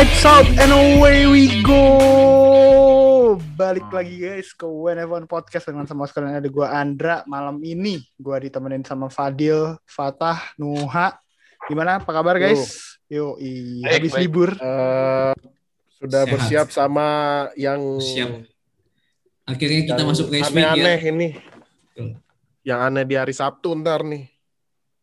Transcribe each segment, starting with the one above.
Lights out and away we go. Balik lagi guys ke Whenever Podcast dengan sama sekalian ada gue Andra. Malam ini gue ditemenin sama Fadil, Fatah, Nuha. Gimana? Apa kabar guys? Yo, i, Baik, habis baik. libur. Eh, sudah Sehat. bersiap sama yang Siap. Akhirnya kita yang masuk race week aneh-aneh ya. ini. Yang aneh di hari Sabtu ntar nih.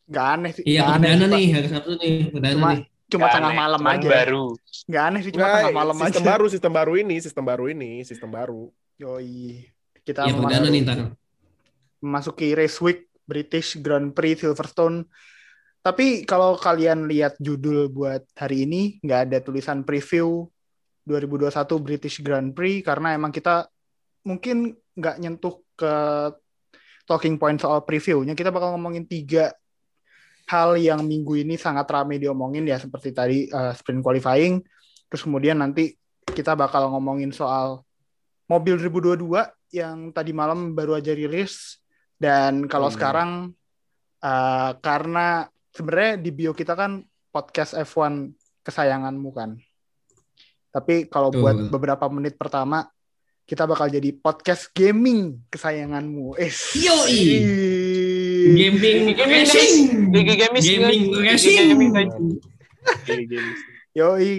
Gak aneh sih. Iya, aneh perdana Pak. nih, hari Sabtu nih, perdana Cuma nih. Cuma Nggak tengah aneh, malam aja. baru. Gak aneh sih cuma Nggak, tengah malam sistem aja. baru, sistem baru ini, sistem baru ini, sistem baru. Yoi. Kita Iya, perdana nih ntar. memasuki race week British Grand Prix Silverstone. Tapi kalau kalian lihat judul buat hari ini nggak ada tulisan preview 2021 British Grand Prix karena emang kita mungkin nggak nyentuh ke talking point soal previewnya. Kita bakal ngomongin tiga hal yang minggu ini sangat ramai diomongin ya seperti tadi uh, sprint qualifying. Terus kemudian nanti kita bakal ngomongin soal mobil 2022 yang tadi malam baru aja rilis dan kalau Hmm. sekarang uh, karena sebenarnya di bio kita kan podcast F1 kesayanganmu kan. Tapi kalau Betul. buat beberapa menit pertama kita bakal jadi podcast gaming kesayanganmu. Eh, Yoi. Gaming Gaming, racing. Gigi Gamis, Gaming racing. Gaming. Gigi Gamis. Yoi,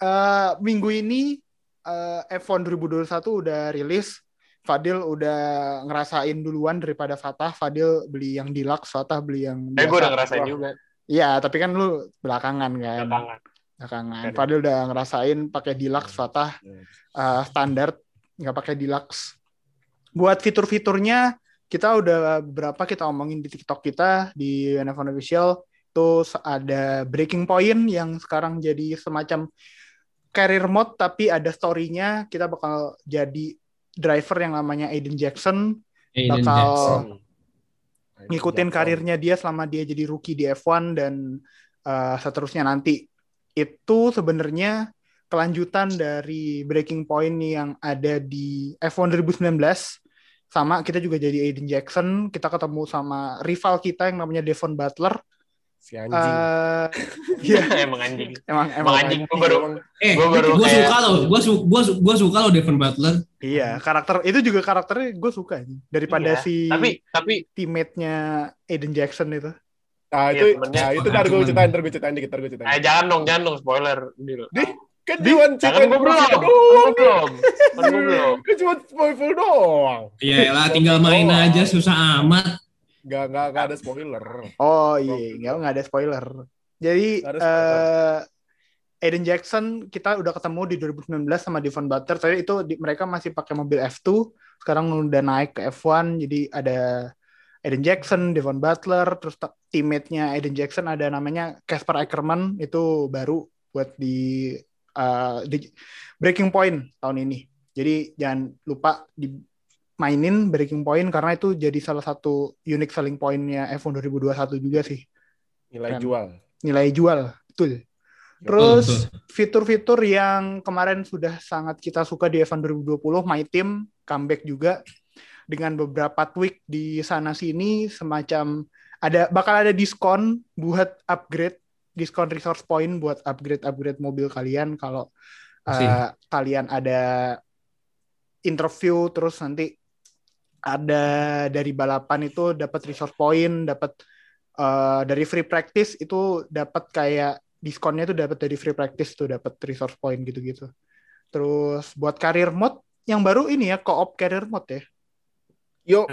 eh, minggu ini eh, F1 2021 udah rilis. Fadil udah ngerasain duluan daripada Fatah. Fadil beli yang deluxe, Fatah beli yang Eh, gue udah biasa. ngerasain juga. Iya, tapi kan lu belakangan kan. Belakangan. Belakangan. Kan. Fadil udah ngerasain pakai deluxe, Fatah eh, standar, nggak pakai deluxe. Buat fitur-fiturnya, kita udah beberapa kita omongin di TikTok kita, di N1 Official. Itu ada breaking point yang sekarang jadi semacam career mode, tapi ada story-nya. Kita bakal jadi driver yang namanya Aiden Jackson. Aiden bakal- Jackson. ngikutin karirnya dia selama dia jadi rookie di F1 dan uh, seterusnya nanti. Itu sebenarnya kelanjutan dari breaking point yang ada di F1 2019 sama kita juga jadi Aiden Jackson kita ketemu sama rival kita yang namanya Devon Butler Si anjing. Eh, iya Emang anjing. emang Emang anjing. Gue baru, Eh, Gua baru gue kayak- suka loh, gue su gua su gua suka loh Devon Butler. iya karakter itu juga karakternya gue suka daripada Iya, si tapi tapi teammate-nya Aiden Jackson itu Nah, Iya, itu, temennya. nah, itu ntar gue ceritain, ntar gue ceritain dikit, ntar gue ceritain. eh jangan dong, jangan dong spoiler. Dil. Di, kan Jangan ceritain gue belum. doang. Kan gue belum. Kan gue belum. Kan cuma spoiler doang. Iya lah, tinggal main aja susah amat. Gak, gak, gak ada spoiler. Oh iya, nggak nggak ada spoiler. Jadi Nggak ada spoiler. eh Aiden Jackson kita udah ketemu di 2019 sama Devon Butler. Tapi itu di- mereka masih pakai mobil F2. Sekarang udah naik ke F1. Jadi ada Aiden Jackson, Devon Butler, terus teammate-nya Aiden Jackson ada namanya Casper Ackerman itu baru buat di, di Breaking Point tahun ini. Jadi jangan lupa dimainin Breaking Point karena itu jadi salah satu unique selling point-nya F1 2021 juga sih Nilai Kan. jual. nilai jual betul terus fitur-fitur yang kemarin sudah sangat kita suka di F1 2020 My Team comeback juga dengan beberapa tweak di sana sini semacam ada bakal ada diskon buat upgrade diskon resource point buat upgrade upgrade mobil kalian kalau uh, kalian ada interview terus nanti ada dari balapan itu dapat resource point dapat uh, dari free practice itu dapat kayak diskonnya itu dapat dari free practice tuh dapat resource point gitu-gitu. Terus buat career mode yang baru ini ya co-op career mode ya. Yuk,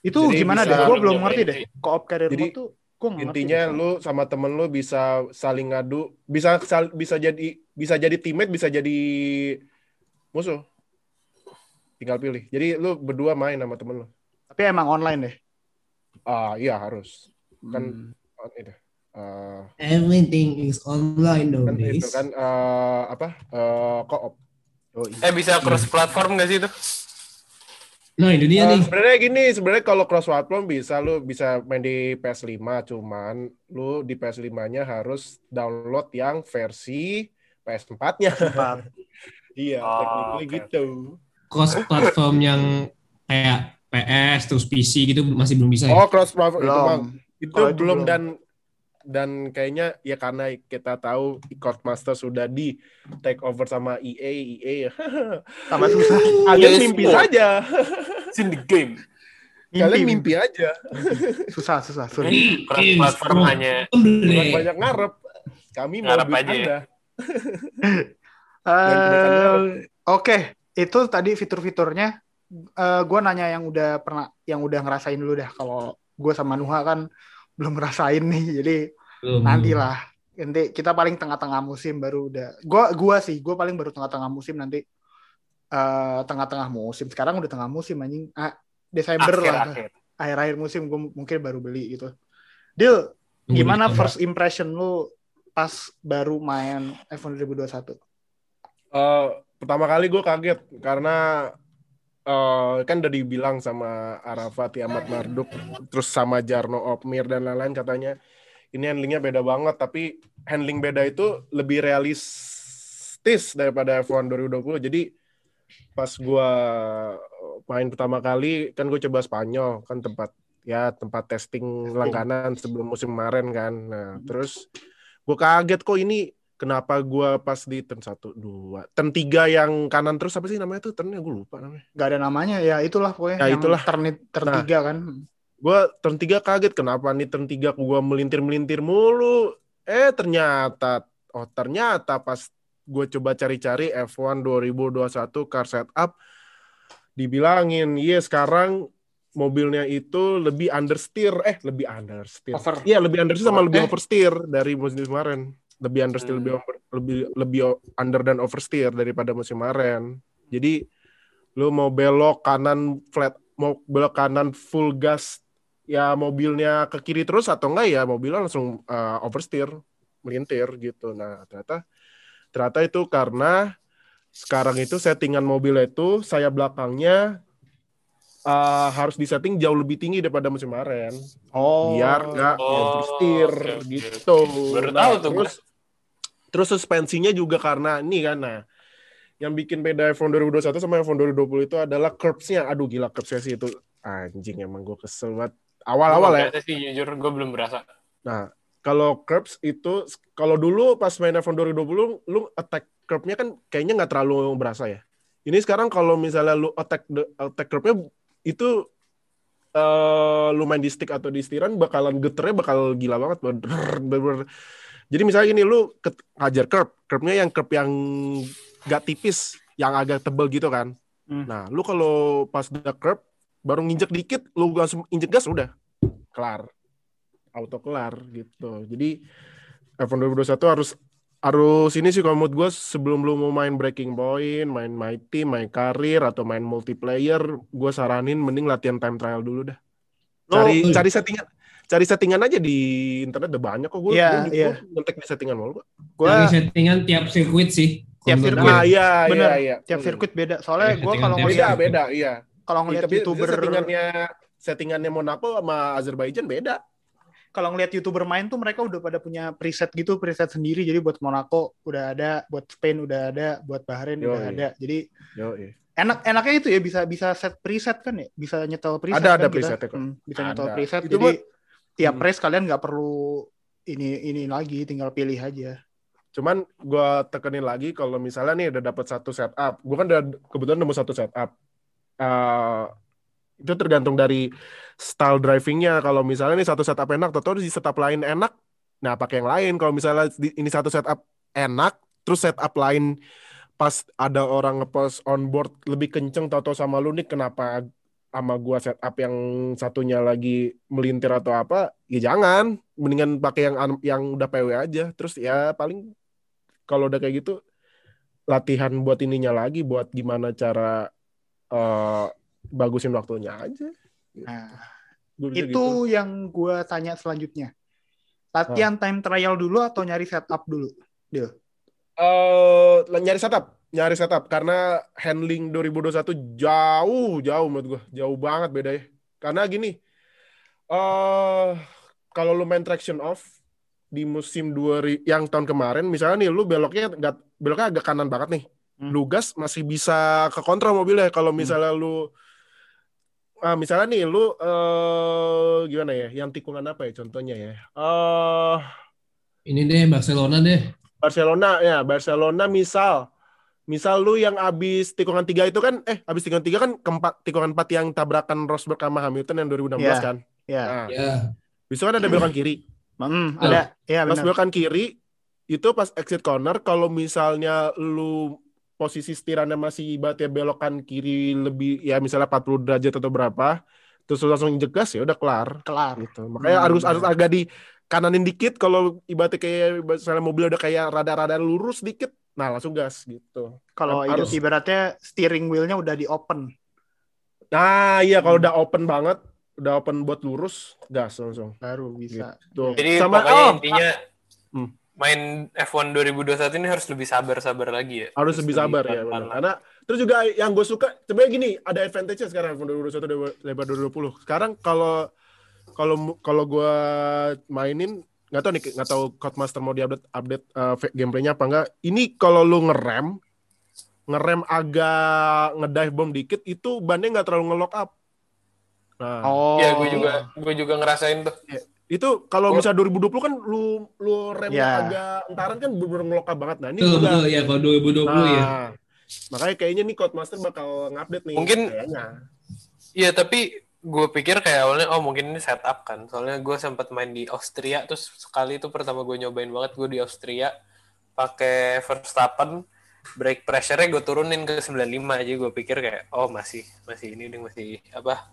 Itu Jadi gimana deh? Gue belum ngerti deh. Co-op career Jadi, mode tuh. Intinya lu sama temen lu bisa saling ngadu, bisa sal- bisa jadi bisa jadi teammate, bisa jadi musuh. Tinggal pilih. Jadi lu berdua main sama temen lu. Tapi emang online deh. Ah, iya harus. Kan Hmm. oh, itu. Eh, Everything is online kan itu nowadays. kan eh, apa? Eh, co-op. Yoi. Eh bisa cross platform gak sih itu? Nah, ini dia Eh, nih. sebenarnya gini, sebenarnya kalau cross platform bisa lu bisa main di PS5, cuman lu di PS5-nya harus download yang versi PS4-nya. iya, Oh, gitu. Cross platform yang kayak PS terus PC gitu masih belum bisa ya. Oh, cross platform itu bang, itu belum. dan dan kayaknya ya karena kita tahu Codemaster sudah di take over sama EA, EA ya. Tambah susah. Kalian Yes, mimpi Sport. saja. It's in the game. Kalian mimpi aja. Susah, susah. Sorry. Platform hanya banyak ngarep. Kami mau Ngarep aja ya. Anda. Eh, Oke, itu tadi fitur-fiturnya. Eh gue nanya yang udah pernah, yang udah ngerasain dulu dah. Kalau gue sama Nuha kan belum ngerasain nih, jadi Belum. nanti lah. Nanti kita paling tengah-tengah musim baru udah. Gua, gua sih, gue paling baru tengah-tengah musim nanti. eh tengah-tengah musim. Sekarang udah tengah musim anjing. Ah, Desember lah. akhir-akhir. Akhir-akhir musim gue mungkin baru beli gitu. Deal, gimana Coba. first impression lu pas baru main F1 2021? Eh, pertama kali gue kaget karena eh, kan udah dibilang sama Arafat, Ahmad Marduk, terus sama Jarno Opmir dan lain-lain katanya ini handlingnya beda banget, tapi handling beda itu lebih realistis daripada F1 2020. Jadi pas gue main pertama kali kan gue coba Spanyol kan tempat ya tempat testing langganan sebelum musim kemarin kan. Nah terus gue kaget kok ini kenapa gua pas di turn 1 2 turn 3 yang kanan terus apa sih namanya tuh turnnya gue lupa namanya Gak ada namanya ya itulah pokoknya. Ya, yang itulah. Turn, turn Nah. tiga kan. gua turn 3 kaget kenapa nih turn 3 gua melintir-melintir mulu eh ternyata oh ternyata pas gue coba cari-cari F1 2021 car setup dibilangin iya sekarang mobilnya itu lebih understeer eh lebih understeer Over. Iya lebih understeer sama Oh, lebih eh. oversteer dari musim kemarin. Lebih understeer Hmm. lebih over- lebih lebih under dan oversteer daripada musim kemarin. Jadi lu mau belok kanan flat mau belok kanan full gas ya mobilnya ke kiri terus atau enggak ya mobilnya langsung uh, oversteer melintir gitu. Nah, ternyata ternyata itu karena sekarang itu settingan mobilnya itu sayap belakangnya uh, harus disetting jauh lebih tinggi daripada musim kemarin Oh. biar nggak Oh, oversteer oke, oke. gitu. Baru Nah, tahu tuh terus terus suspensinya juga karena ini kan nah yang bikin beda F1 2021 sama F1 2020 itu adalah curbs-nya. Aduh gila curbs-nya sih itu anjing emang gue kesel banget. Awal-awal ya. Sih jujur gue belum berasa. Nah, kalau curbs itu kalau dulu pas main F1 2020 lu attack curve-nya kan kayaknya nggak terlalu berasa ya. Ini sekarang kalau misalnya lu attack the- attack curve-nya itu eh lu main di stick atau di setiran bakalan geternya bakal gila banget. Bener- bener- Jadi misalnya gini lu ngajar curve, curve-nya yang curve yang gak tipis, yang agak tebel gitu kan. Hmm. Nah, lu kalau pas udah curve baru nginjek dikit, lu langsung injek gas udah kelar. Auto kelar gitu. Jadi F1 2021 harus harus ini sih kalau menurut gue sebelum lu mau main breaking point, main my team, main karir atau main multiplayer, gue saranin mending latihan time trial dulu dah. Cari Oh. cari settingan cari settingan aja di internet udah banyak kok gue Iya, gue iya. ngetek di settingan mulu kok. Gua Cari settingan tiap sirkuit sih. Tiap sirkuit. Nah, gue. iya bener. iya iya. tiap Hmm. sirkuit beda. Soalnya Iya, gue kalau beda ngeliat beda iya. kalau ngeliat Tapi youtuber settingannya settingannya Monaco sama Azerbaijan beda. kalau ngeliat youtuber main tuh mereka udah pada punya preset gitu preset sendiri jadi buat Monaco udah ada buat Spain udah ada buat Bahrain Yoi. udah ada jadi Yo, iya. enak enaknya itu ya bisa bisa set preset kan ya bisa nyetel preset Ada- kan ada kita. presetnya kok. Hmm, bisa nyetel Ada. preset Itu jadi tiap Hmm. race kalian nggak perlu ini ini lagi tinggal pilih aja Cuman gue tekenin lagi kalau misalnya nih udah dapat satu setup, gue kan udah kebetulan nemu satu setup. Eh, itu tergantung dari style drivingnya. Kalau misalnya nih satu setup enak, atau di setup lain enak, nah pakai yang lain. Kalau misalnya ini satu setup enak, terus setup lain pas ada orang ngepost on board lebih kenceng tau sama lu nih kenapa sama gua setup yang satunya lagi melintir atau apa ya jangan. Mendingan pakai yang an- yang udah PW aja. Terus ya paling kalau udah kayak gitu latihan buat ininya lagi buat gimana cara eh, bagusin waktunya aja. Nah Gua itu gitu. yang gue tanya selanjutnya. Latihan time trial dulu atau nyari setup dulu Deal. eh nyari setup, nyari setup karena handling 2021 jauh jauh menurut gua, jauh banget bedanya. Karena gini, eh kalau lu main traction off di musim 2000 yang tahun kemarin misalnya nih lu beloknya nggak beloknya agak kanan banget nih. Hmm. Lu gas masih bisa ke kontrol mobilnya kalau misalnya lu ah, misalnya nih lu eh gimana ya? Yang tikungan apa ya contohnya ya? Eh Ini deh Barcelona deh. Barcelona ya, Barcelona misal misal lu yang abis tikungan tiga itu kan eh abis tikungan tiga kan keempat tikungan empat yang tabrakan Rosberg sama Hamilton yang 2016 Iya. kan. Ya. Nah, Ya. besok kan ada belokan kiri. Betul. ada. Ya Pas benar. belokan kiri itu pas exit corner kalau misalnya lu posisi setirannya masih ibaratnya belokan kiri lebih ya misalnya 40 derajat atau berapa terus lu langsung jegas ya udah kelar Kelar. gitu. Makanya Hmm, harus harus agak di kananin dikit kalau ibaratnya kayak misalnya mobil udah kayak rada-rada lurus dikit nah langsung gas gitu. Kalau Harus- ibaratnya steering wheel-nya udah di open. Nah, iya kalau Hmm. udah open banget, udah open buat lurus, gas langsung. baru bisa. Tuh. Jadi Sama pokoknya oh, intinya Hmm. main F1 2021 ini harus lebih sabar-sabar lagi ya. harus lebih sabar ya benar. Karena terus juga yang gue suka sebenarnya gini, ada advantage-nya sekarang iPhone 2021 daripada 2020. Sekarang kalau kalau kalau gue mainin nggak tahu nih nggak tahu Codemaster mau diupdate update uh, gameplaynya apa enggak. Ini kalau lu ngerem ngerem agak ngedive bomb dikit itu bannya nggak terlalu ngelock up. Nah, Oh. Iya, gue juga gue juga ngerasain tuh. itu kalau misalnya 2020 kan lu lu remnya Ya. agak entaran kan bener-bener ngelock up banget. Nah, ini Betul, udah betul ya kalau 2020 ya. Nah, makanya kayaknya nih Codemaster bakal ngupdate nih. Mungkin- kayaknya. Iya, tapi gue pikir kayak awalnya oh mungkin ini setup kan. Soalnya gue sempat main di Austria terus sekali itu pertama gue nyobain banget gue di Austria pakai Verstappen brake pressure-nya gue turunin ke 95 aja gue pikir kayak oh masih masih ini nih masih apa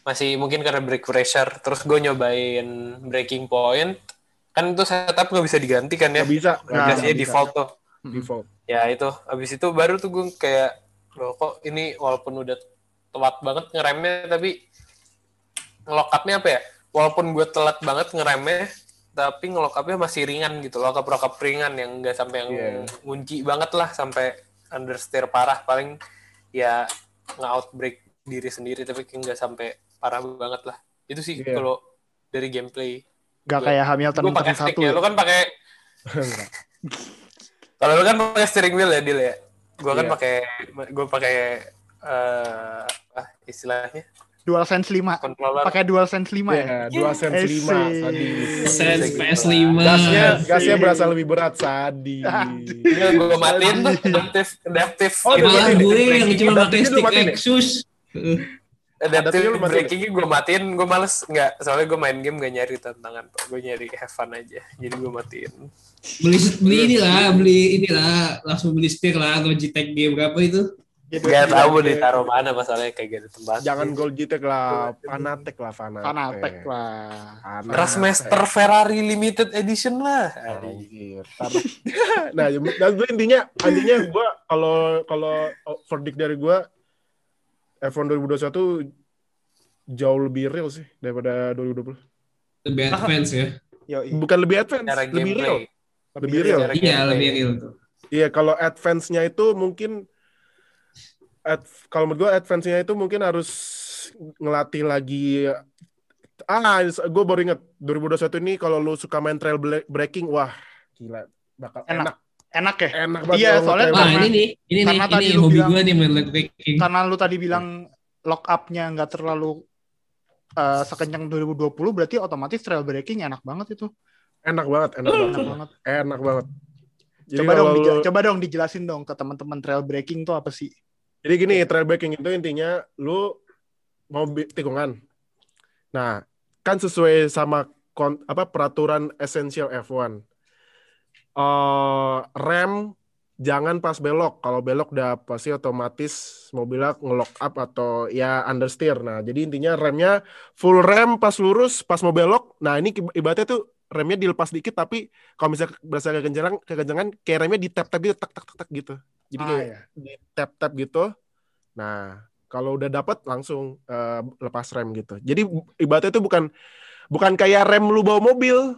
masih mungkin karena brake pressure terus gue nyobain breaking point kan itu setup nggak bisa diganti kan ya Nggak bisa. Nah, bisa, biasanya bisa. default tuh Default. ya itu habis itu baru tuh gue kayak loh kok ini walaupun udah telat banget ngeremnya tapi ngelokapnya apa ya walaupun gue telat banget ngeremnya tapi ngelokapnya masih ringan gitu lokap lokap ringan yang enggak sampai yang Iya. ngunci banget lah sampai understeer parah paling ya nge-outbreak diri sendiri tapi enggak sampai parah banget lah itu sih Iya. kalau dari gameplay Gak kayak Hamilton gue pakai stick satu. ya lo kan pakai kalau lu kan pakai steering wheel ya, Dil ya. Gua kan Iya. pakai gua pakai eh apa istilahnya? Dual Sense 5. controller. Pakai Dual Sense 5 ya? Iya, dua sen Eh, lima sadis. Sense Gitu. PS5. Gasnya gasnya berasa lebih berat sadis. Iya, gua matiin tuh adaptif adaptif Oh, Malah gue yang cuma pakai stick ya? Exus. adaptif matiin braking gua matiin, gua males nggak soalnya gua main game gak nyari tantangan, gua nyari have fun aja. Jadi gua matiin. Beli beli inilah, beli inilah, langsung beli stick lah Logitech game berapa itu? Gak tahu mau ditaruh mana masalahnya kayak ada tempat. Jangan Golgitek lah, Fanatek lah, Fanatek. Fanatek lah. Fanatek. Rasmaster Ferrari Limited Edition lah. Anjir. Taruh. nah, dan gue intinya intinya gue kalau kalau verdict dari gue F1 2021 jauh lebih real sih daripada 2020. Lebih advance ya. Bukan lebih advance, lebih real. Lebih real. Iya, lebih real tuh. Iya, kalau advance-nya itu mungkin kalau menurut gue advance-nya itu mungkin harus ngelatih lagi ah gue baru inget 2021 ini kalau lu suka main trail breaking wah gila bakal Enak. enak Enak ya? enak banget Iya, soalnya Karena- ini nih, ini nih, karena tadi ini lu hobi bilang- gue nih main breaking. Karena lu tadi bilang lock up-nya nggak terlalu eh, sekencang 2020 berarti otomatis trail breaking enak banget itu. enak banget enak banget Enak banget. enak banget jadi Coba dong lu- coba dong dijelasin dong ke teman-teman trail breaking tuh apa sih? Jadi gini, trail breaking itu intinya lu mau tikungan. Nah, kan sesuai sama kon- apa peraturan esensial F1. Eh, rem jangan pas belok. Kalau belok udah pasti otomatis mobilnya ngelock up atau ya understeer. Nah, jadi intinya remnya full rem pas lurus, pas mau belok. Nah, ini ibaratnya tuh remnya dilepas dikit tapi kalau misalnya berasa kekencangan, kekencangan kayak remnya di tap tap gitu, tak tak tak tak gitu. Jadi Ah, kayak ya. di tap tap gitu. Nah, kalau udah dapat langsung eh, lepas rem gitu. Jadi ibaratnya itu bukan bukan kayak rem lu bawa mobil.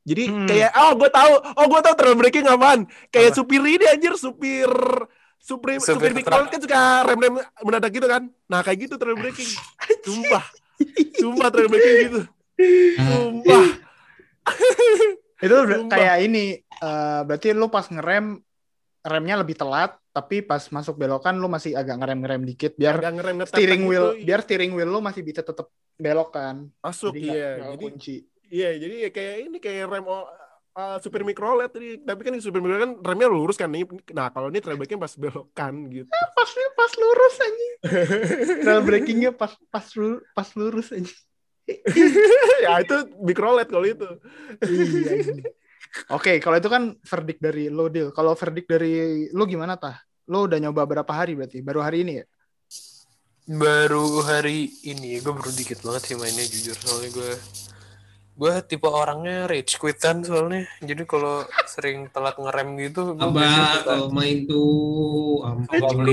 Jadi Hmm. kayak oh gue tahu, oh gue tahu trail braking apaan. Kayak Apa? supir ini anjir, supir supir supir, Supir Big kan suka rem-rem mendadak gitu kan. Nah, kayak gitu trail braking. Sumpah. Sumpah trail braking gitu. Ah, Sumpah. Itu Sumpah. kayak ini eh, berarti lu pas ngerem remnya lebih telat, tapi pas masuk belokan lu masih agak ngerem-ngerem dikit biar Agak ngerem steering wheel iya. biar steering wheel lu masih bisa tetap belokan. masuk Jadi iya nggak jadi kunci. iya jadi ya kayak ini kayak rem uh, super micro LED tadi tapi kan super micro kan remnya lurus kan nih nah kalau ini trailbacknya pas belokan gitu Pas pas lurus anjing. Trail breakingnya pas pas pas lurus anjing. ya itu micro LED kalau itu Iya. Oke, kalau itu kan verdict dari lo deal. Kalau verdict dari lo gimana tah? Lo udah nyoba berapa hari berarti? Baru hari ini ya? Baru hari ini, gue baru dikit banget sih mainnya jujur. Soalnya gue gue tipe orangnya rage quitan soalnya. Jadi kalau sering telat ngerem gitu, suka kalau main tuh ampun.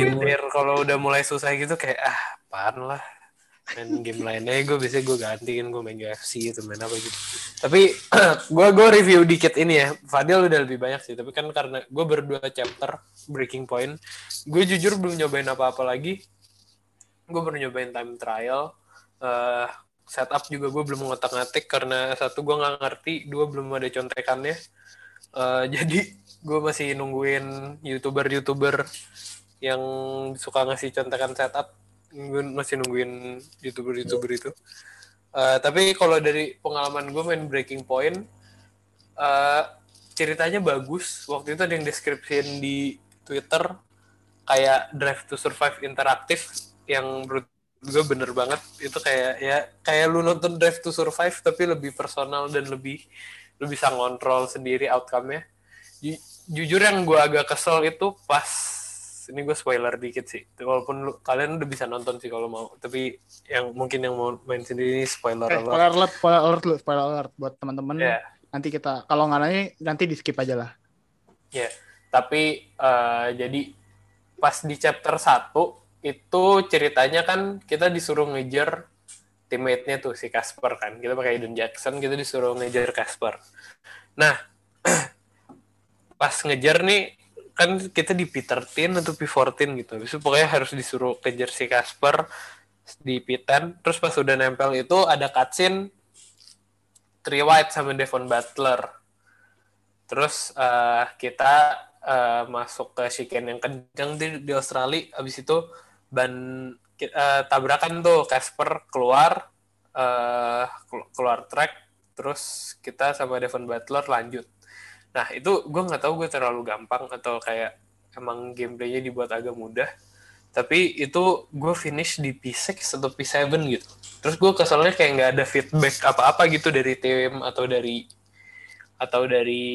Kalau udah mulai susah gitu kayak ah apaan lah. Main game lainnya gue biasanya gue gantiin gue main UFC itu main apa gitu. Tapi gue gue review dikit ini ya. Fadil udah lebih banyak sih. Tapi kan karena gue berdua chapter Breaking Point, gue jujur belum nyobain apa-apa lagi. Gue baru nyobain time trial. eh setup juga gue belum ngotak-ngatik karena satu gue nggak ngerti, dua belum ada contekannya. Eh, jadi gue masih nungguin youtuber-youtuber yang suka ngasih contekan setup. Masih nungguin youtuber-youtuber itu. Eh, tapi kalau dari pengalaman gue main Breaking Point, eh, ceritanya bagus. Waktu itu ada yang deskripsiin di Twitter kayak Drive to Survive interaktif yang menurut gue bener banget itu kayak ya kayak lu nonton Drive to Survive tapi lebih personal dan lebih lu bisa ngontrol sendiri outcome-nya. Ju- jujur yang gue agak kesel itu pas ini gue spoiler dikit sih. Walaupun lu, kalian udah bisa nonton sih kalau mau, tapi yang mungkin yang mau main sendiri ini spoiler Eh, alert. spoiler alert, spoiler alert spoiler alert buat teman-teman. Ya. Nanti kita kalau nggak nanya nanti di skip aja lah. Ya, tapi eh, jadi pas di chapter 1 itu ceritanya kan kita disuruh ngejar teammate-nya tuh si Casper kan. Kita pakai Aiden Jackson, kita disuruh ngejar Casper. Nah, pas ngejar nih kan kita di P13 atau P14 gitu. Habis itu pokoknya harus disuruh kejar si Casper di P10. Terus pas udah nempel itu ada cutscene Tree White sama Devon Butler. Terus eh, kita eh, masuk ke chicken yang kencang di, di Australia. Abis itu ban eh, tabrakan tuh Casper keluar kelu- keluar track. Terus kita sama Devon Butler lanjut. Nah itu gue nggak tahu gue terlalu gampang atau kayak emang gameplaynya dibuat agak mudah. Tapi itu gue finish di P6 atau P7 gitu. Terus gue keselnya kayak nggak ada feedback apa-apa gitu dari tim atau dari atau dari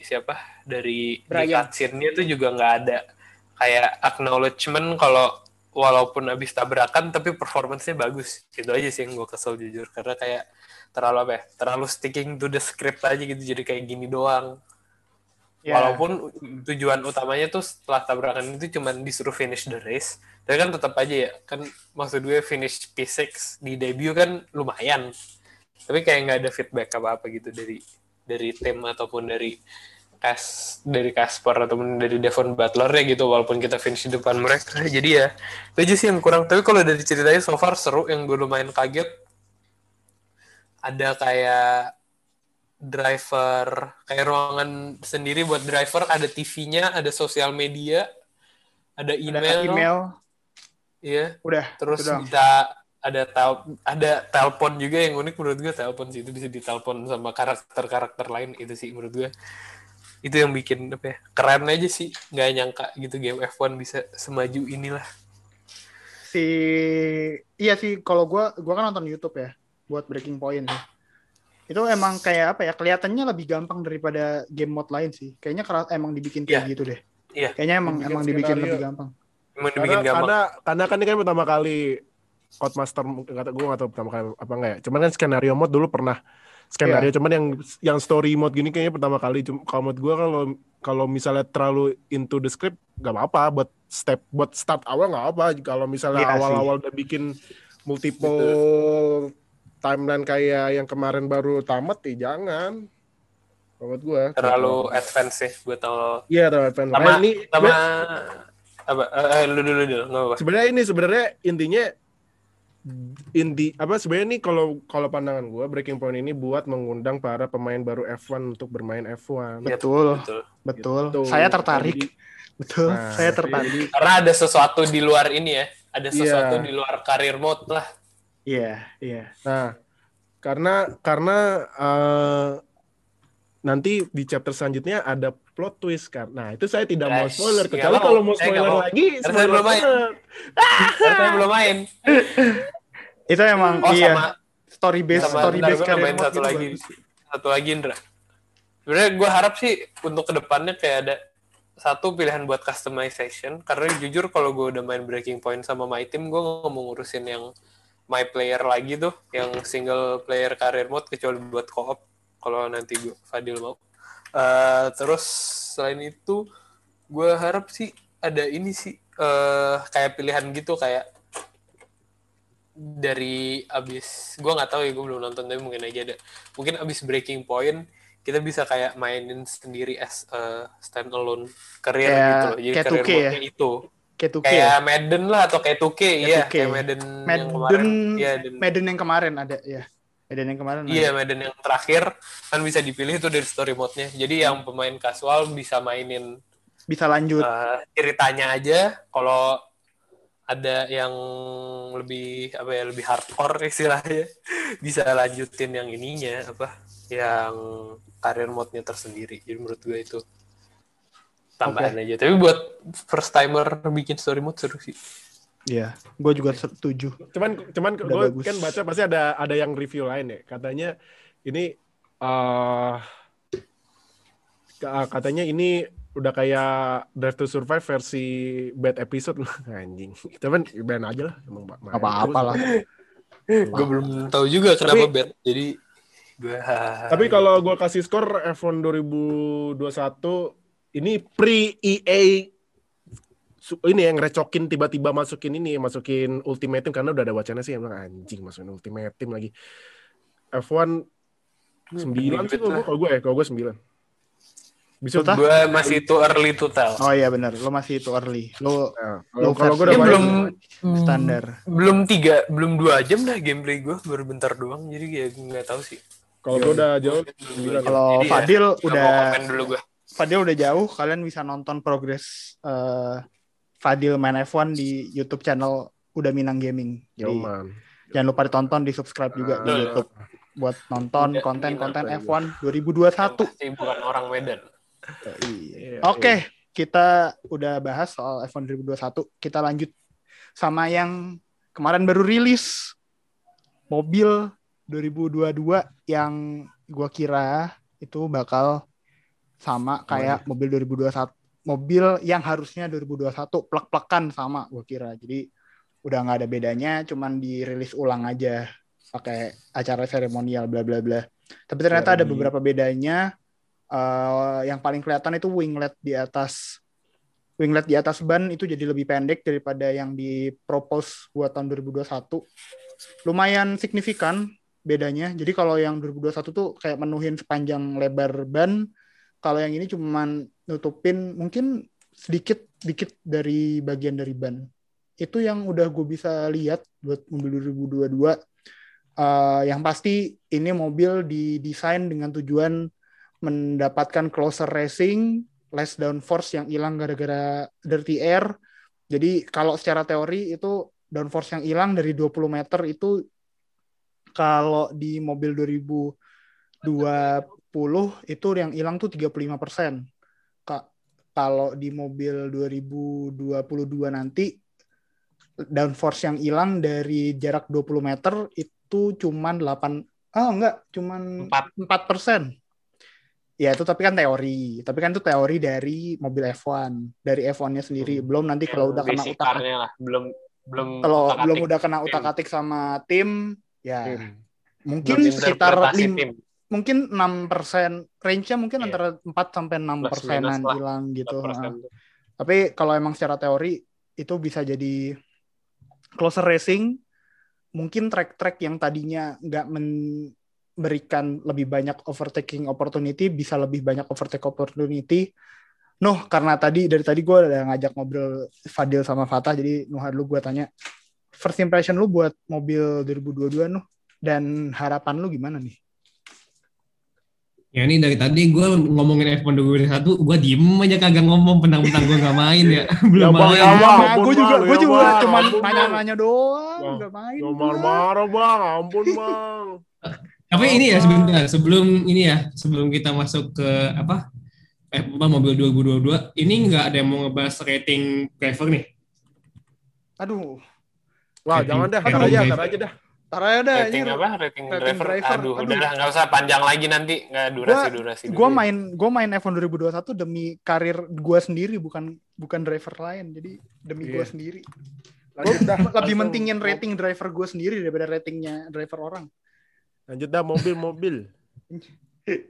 siapa dari Brian. cutscene-nya tuh juga nggak ada kayak acknowledgement kalau walaupun abis tabrakan tapi performance-nya bagus itu aja sih yang gue kesel jujur karena kayak terlalu apa ya terlalu sticking to the script aja gitu jadi kayak gini doang Ya. walaupun tujuan utamanya tuh setelah tabrakan itu cuman disuruh finish the race tapi kan tetap aja ya kan maksud gue finish P6 di debut kan lumayan. Tapi kayak nggak ada feedback apa apa gitu dari dari tim ataupun dari Kas dari Casper ataupun dari Devon Butler ya gitu walaupun kita finish di depan mereka. Jadi ya itu aja sih yang kurang. Tapi kalau dari ceritanya so far seru yang gue lumayan kaget ada kayak driver kayak ruangan sendiri buat driver ada TV-nya ada sosial media ada Ada email, email. iya Udah. terus doang. bisa ada tel ada telepon juga yang unik menurut gue telepon sih itu bisa ditelepon sama karakter karakter lain itu sih menurut gue itu yang bikin apa ya keren aja sih nggak nyangka gitu game F1 bisa semaju inilah si iya sih kalau gua gua kan nonton YouTube ya buat Breaking Point sih. Itu emang kayak apa ya? Kelihatannya lebih gampang daripada game mode lain sih. Kayaknya karena emang dibikin kayak Iya. gitu deh. Iya. Kayaknya emang Dibikin emang dibikin skenario. lebih gampang. emang karena dibikin gampang karena karena kan ini kan pertama kali Codemaster tahu gue tahu pertama kali apa enggak ya cuman kan skenario mode dulu pernah skenario Iya. cuman yang yang story mode gini kayaknya pertama kali Cuma- kalau menurut gue kalau kalau misalnya terlalu into the script nggak apa-apa buat step buat start awal nggak apa kalau misalnya Iya sih. awal-awal udah bikin multiple timeline kayak yang kemarin baru tamat ya jangan menurut gue terlalu advance sih gue tau iya terlalu advance. sama Makanya ini sama apa eh, eh, lu dulu dulu nggak apa sebenarnya ini sebenarnya intinya inti apa sebenarnya ini kalau kalau pandangan gue breaking point ini buat mengundang para pemain baru F1 untuk bermain F1 Iya, Betul, betul betul. Gitu. Saya tertarik. Jadi, Betul, Nah, saya tertarik. Karena ada sesuatu di luar ini ya. Ada Iya. sesuatu di luar karir mode lah. Iya, iya. Nah, karena karena eh, nanti di chapter selanjutnya ada plot twist kan. Nah, itu saya tidak mau Guys, spoiler. Kecuali kalau mau Saya nggak spoiler mau. lagi, saya belum main. saya belum main. Itu emang Oh iya. sama story based sama story based nambahin mode satu gitu lagi. bagus. Satu lagi Indra. Sebenarnya gue harap sih untuk ke depannya kayak ada satu pilihan buat customization karena jujur kalau gue udah main Breaking Point sama My Team gue nggak mau ngurusin yang my player lagi tuh yang single player career mode kecuali buat co-op kalau nanti gue Fadil mau. Eh, terus selain itu gue harap sih ada ini sih eh kayak pilihan gitu kayak dari abis gue nggak tahu ya gue belum nonton tapi mungkin aja ada. Mungkin abis breaking point kita bisa kayak mainin sendiri as a standalone career Kayak- gitu loh jadi career 2K ya? itu Kayak 2K kayak ya? Madden lah atau kayak 2K iya 2K. kayak Madden, yang Madden, kemarin iya dan Madden yang kemarin ada ya. Madden yang kemarin iya ada. Madden yang terakhir kan bisa dipilih itu dari story mode-nya jadi yang pemain casual bisa mainin Bisa lanjut. eh, ceritanya aja kalau ada yang lebih apa ya lebih hardcore istilahnya bisa lanjutin yang ininya apa yang karir mode-nya tersendiri jadi menurut gue itu tambahan aja tapi buat first timer bikin story mode seru sih Iya, gue juga setuju. Cuman cuman gue kan baca pasti ada ada yang review lain ya. Katanya ini eh ka- katanya ini udah kayak Drive to Survive versi bad episode anjing. Tapi ban aja lah emang apa-apa lah. gue belum tahu juga kenapa Tapi- bad jadi gue Tapi kalau gue kasih skor F1 2021 ini pre EA ini yang recokin tiba-tiba masukin ini masukin Ultimate Team karena udah ada wacana sih emang anjing masukin Ultimate Team lagi. F1 9 sih kalau gue kalau gue ya, kalau gue 9. Bisa Tuh, gue masih too early to tell Oh iya benar, lo masih itu early. Lo Nah, Lo kalau gue udah belum standar. belum tiga belum dua jam dah gameplay gue baru bentar doang jadi kayak gue nggak tahu sih kalau gue udah jauh Belum 9. Kalau ya, Fadil nggak udah mau komen dulu gue Fadil udah jauh, kalian bisa nonton progres eh, Fadil main F1 di YouTube channel Udah Minang Gaming. Jadi Yoman. jangan lupa ditonton, di subscribe juga di Betul. YouTube buat nonton konten-konten Minang. F1 2021. pasti bukan orang Medan Iya. Iya, Oke, kita udah bahas soal F1 2021. Kita lanjut sama yang kemarin baru rilis mobil 2022 yang gua kira itu bakal sama kayak mobil 2021 mobil yang harusnya 2021 plek-plekan sama gua kira. Jadi udah nggak ada bedanya, cuman dirilis ulang aja pakai acara seremonial bla bla bla. Tapi ternyata ada beberapa bedanya. Eh, yang paling kelihatan itu winglet di atas winglet di atas ban itu jadi lebih pendek daripada yang dipropose buat tahun 2021. Lumayan signifikan bedanya. Jadi kalau yang 2021 tuh kayak menuhin sepanjang lebar ban, kalau yang ini cuman nutupin mungkin sedikit dikit dari bagian dari ban. Itu yang udah gue bisa lihat buat mobil 2022. Eh, yang pasti ini mobil didesain dengan tujuan mendapatkan closer racing, less downforce yang hilang gara-gara dirty air. Jadi kalau secara teori itu downforce yang hilang dari 20 meter itu kalau di mobil 2020 itu yang hilang tuh 35 persen. Kalau di mobil 2022 nanti downforce yang hilang dari jarak 20 meter itu cuman 8 oh enggak cuman Empat. 4 persen. Ya itu tapi kan teori. Tapi kan itu teori dari mobil F1, dari F1-nya sendiri. Belum nanti kalau udah kena utak lah belum belum kalau belum udah kena tim. utak-atik sama tim, ya Tim. mungkin Belum sekitar interpretasi lim, tim. Mungkin 6 persen, range-nya mungkin Iya. antara 4 sampai 6 Plus persenan hilang gitu. 4% Heeh. tuh. Tapi kalau emang secara teori itu bisa jadi closer racing, mungkin track-track yang tadinya nggak memberikan lebih banyak overtaking opportunity bisa lebih banyak overtake opportunity. Noh, karena tadi dari tadi gue udah ngajak ngobrol Fadil sama Fatah, jadi Nuh dulu gue tanya first impression lu buat mobil 2022 Nuh dan harapan lu gimana nih? Ya ini dari tadi gue ngomongin F1 2021, gue diem aja kagak ngomong pentang-pentang gue nggak main ya. Belum Ya, Bang, main. ya, Bang. Ampun, gue juga gue ya, juga ampun, Bang. nanya-nanya doang, Bang, nggak main. Jangan marah-marah bang, ampun bang. Tapi ini ya sebentar, sebelum ini ya, sebelum kita masuk ke apa? F1 mobil 2022, ini nggak ada yang mau ngebahas rating driver nih. Aduh, Wah Rating- jangan dah, rating tar aja, driver. tar aja dah. Tar aja dah. rating ini apa rating, rating driver, driver. aduh, Aduh. udah nggak usah panjang lagi nanti nggak durasi durasi gue main gue main F1 2021 demi karir gue sendiri bukan bukan driver lain jadi demi gue Iya. sendiri gue Lanjut dah. lebih Langsung. mentingin rating driver gue sendiri daripada ratingnya driver orang Lanjut dah mobil-mobil.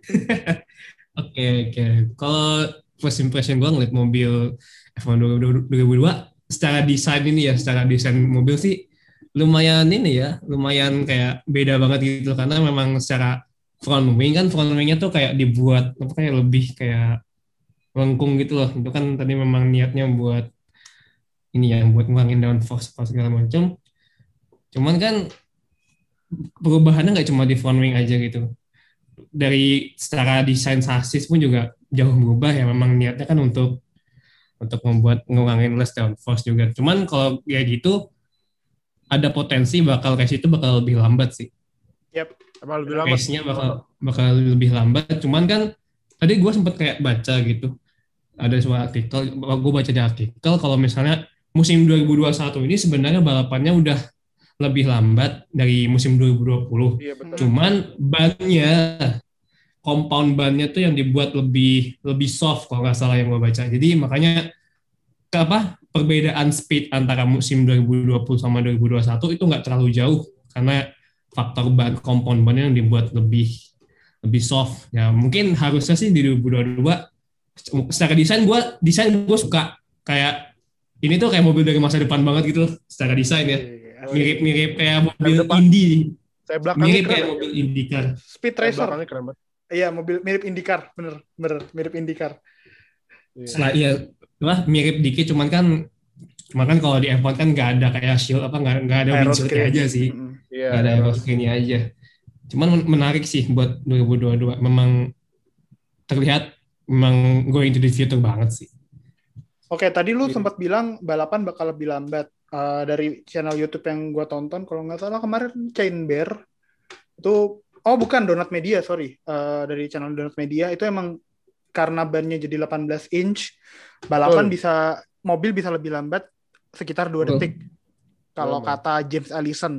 Oke oke. Kalau first impression gue ngeliat mobil F1 2022 secara desain ini ya, secara desain mobil sih lumayan ini ya, lumayan kayak beda banget gitu karena memang secara front wing kan front wingnya tuh kayak dibuat apa kayak lebih kayak lengkung gitu loh. Itu kan tadi memang niatnya buat ini ya, buat ngurangin downforce apa segala macam. Cuman kan perubahannya nggak cuma di front wing aja gitu dari secara desain sasis pun juga jauh berubah ya memang niatnya kan untuk untuk membuat ngurangin less downforce juga cuman kalau kayak gitu ada potensi bakal race itu bakal lebih lambat sih Emang lebih lama. race-nya bakal bakal lebih lambat cuman kan tadi gue sempet kayak baca gitu ada sebuah artikel gue baca di artikel kalau misalnya musim 2021 ini sebenarnya balapannya udah lebih lambat dari musim 2020 Iya betul. Cuman bannya compound bannya tuh yang dibuat lebih lebih soft kalau nggak salah yang gue baca. Jadi makanya ke apa perbedaan speed antara musim 2020 sama 2021 itu nggak terlalu jauh karena faktor ban compound bannya yang dibuat lebih lebih soft. Ya mungkin harusnya sih di 2022 secara desain gue desain gue suka kayak ini tuh kayak mobil dari masa depan banget gitu secara desain ya. Mirip-mirip kayak mobil depan. Indie Saya belakangnya mirip keren. kayak mobil IndyCar. speed Saya racer belakangnya keren banget. iya mobil mirip IndyCar bener bener mirip IndyCar Iya. Setelah ya wah mirip dikit cuman kan cuman kan kalau di F1 kan nggak ada kayak shield apa nggak nggak ada windshieldnya Aeroscreen. aja sih. Mm-mm. Iya. Nggak ada aeroscreen-nya aja. Cuman men- menarik sih buat 2022 memang terlihat memang going to the future banget sih. Oke, tadi lu Iya. sempat bilang balapan bakal lebih lambat. Eh, dari channel YouTube yang gua tonton, kalau nggak salah kemarin Chain Bear itu, oh bukan Donut Media, sorry, Eh, dari channel Donut Media itu emang karena bannya jadi 18 inch, balapan Betul. bisa mobil bisa lebih lambat sekitar 2 Betul. detik. Kalau Betul, kata James Allison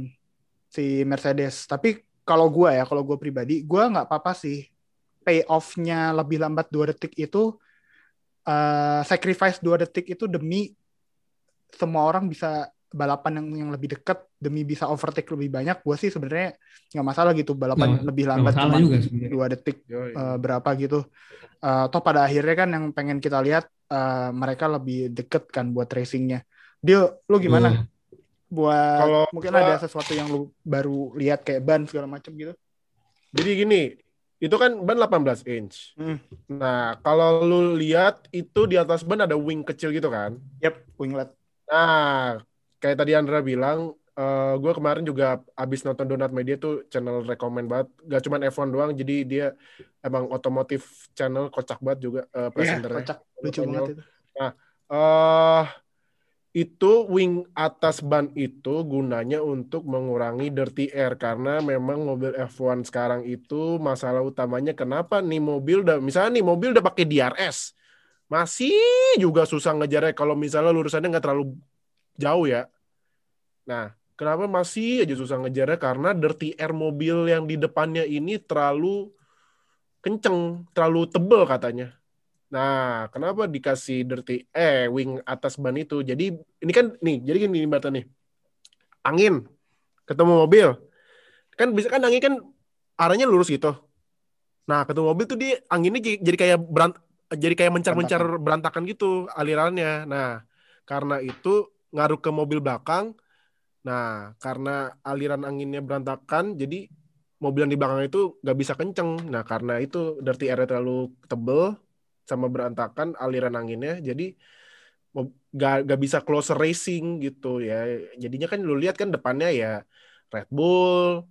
si Mercedes. Tapi kalau gua ya, kalau gua pribadi, gua nggak apa-apa sih payoff-nya lebih lambat 2 detik itu eh, sacrifice 2 detik itu demi semua orang bisa balapan yang yang lebih dekat demi bisa overtake lebih banyak gue sih sebenarnya nggak masalah gitu balapan Nggak- lebih lambat cuma dua detik Yoi. eh, berapa gitu Eh, toh pada akhirnya kan yang pengen kita lihat eh, mereka lebih deket kan buat racingnya dia lu gimana buat Kalau mungkin gua- ada sesuatu yang lu baru lihat kayak ban segala macam gitu Jadi gini, itu kan ban 18 inch. Hmm. Nah, kalau lu lihat itu di atas ban ada wing kecil gitu kan. yep winglet Nah, kayak tadi Andra bilang, gue kemarin juga abis nonton Donat Media tuh channel rekomend banget. Gak cuma F1 doang, jadi dia emang otomotif channel kocak banget juga uh, presenternya. kocak lucu banget itu eh itu wing atas ban itu gunanya untuk mengurangi dirty air karena memang mobil F1 sekarang itu masalah utamanya kenapa nih mobil udah misalnya nih mobil udah pakai DRS masih juga susah ngejarnya kalau misalnya lurusannya nggak terlalu jauh ya. Nah, kenapa masih aja susah ngejarnya karena dirty air mobil yang di depannya ini terlalu kenceng, terlalu tebel katanya. Nah, kenapa dikasih dirty eh wing atas ban itu? Jadi ini kan nih, jadi gini Mbak nih. Angin ketemu mobil. Kan bisa kan angin kan arahnya lurus gitu. Nah, ketemu mobil tuh dia anginnya jadi kayak berant jadi kayak mencar-mencar berantakan gitu alirannya. Nah, karena itu ngaruh ke mobil belakang. Nah, karena aliran anginnya berantakan, jadi mobil yang di belakang itu nggak bisa kenceng. Nah, karena itu dirty air terlalu tebel, sama berantakan aliran anginnya jadi mob- gak, gak bisa close racing gitu ya jadinya kan lu lihat kan depannya ya Red Bull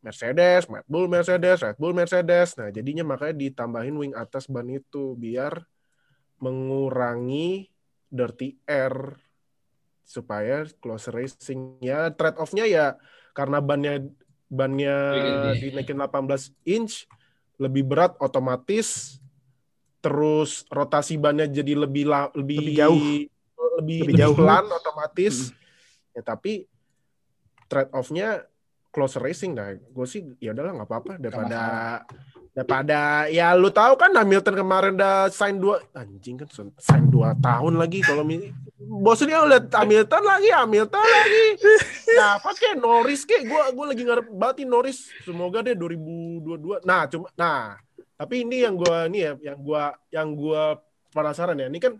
Mercedes, Red Bull Mercedes, Red Bull Mercedes. Nah, jadinya makanya ditambahin wing atas ban itu biar mengurangi dirty air supaya close racing ya trade off-nya ya karena bannya bannya dinaikin 18 inch lebih berat otomatis. Terus rotasi bannya jadi lebih la- lebih, Lebih jauh. lebih, Lebih lebih jauh. pelan otomatis. Ya tapi trade off-nya close racing nah gue sih ya udahlah nggak apa-apa. Daripada daripada ya lu tahu kan Hamilton kemarin udah sign dua anjing kan sign dua tahun lagi kalau bosnya lihat Hamilton lagi Hamilton lagi. Nah pakai Norris kayak gue gue lagi ngarep nih Norris. Semoga deh 2022 nah cuma nah tapi ini yang gue ini ya yang gue yang gue penasaran ya ini kan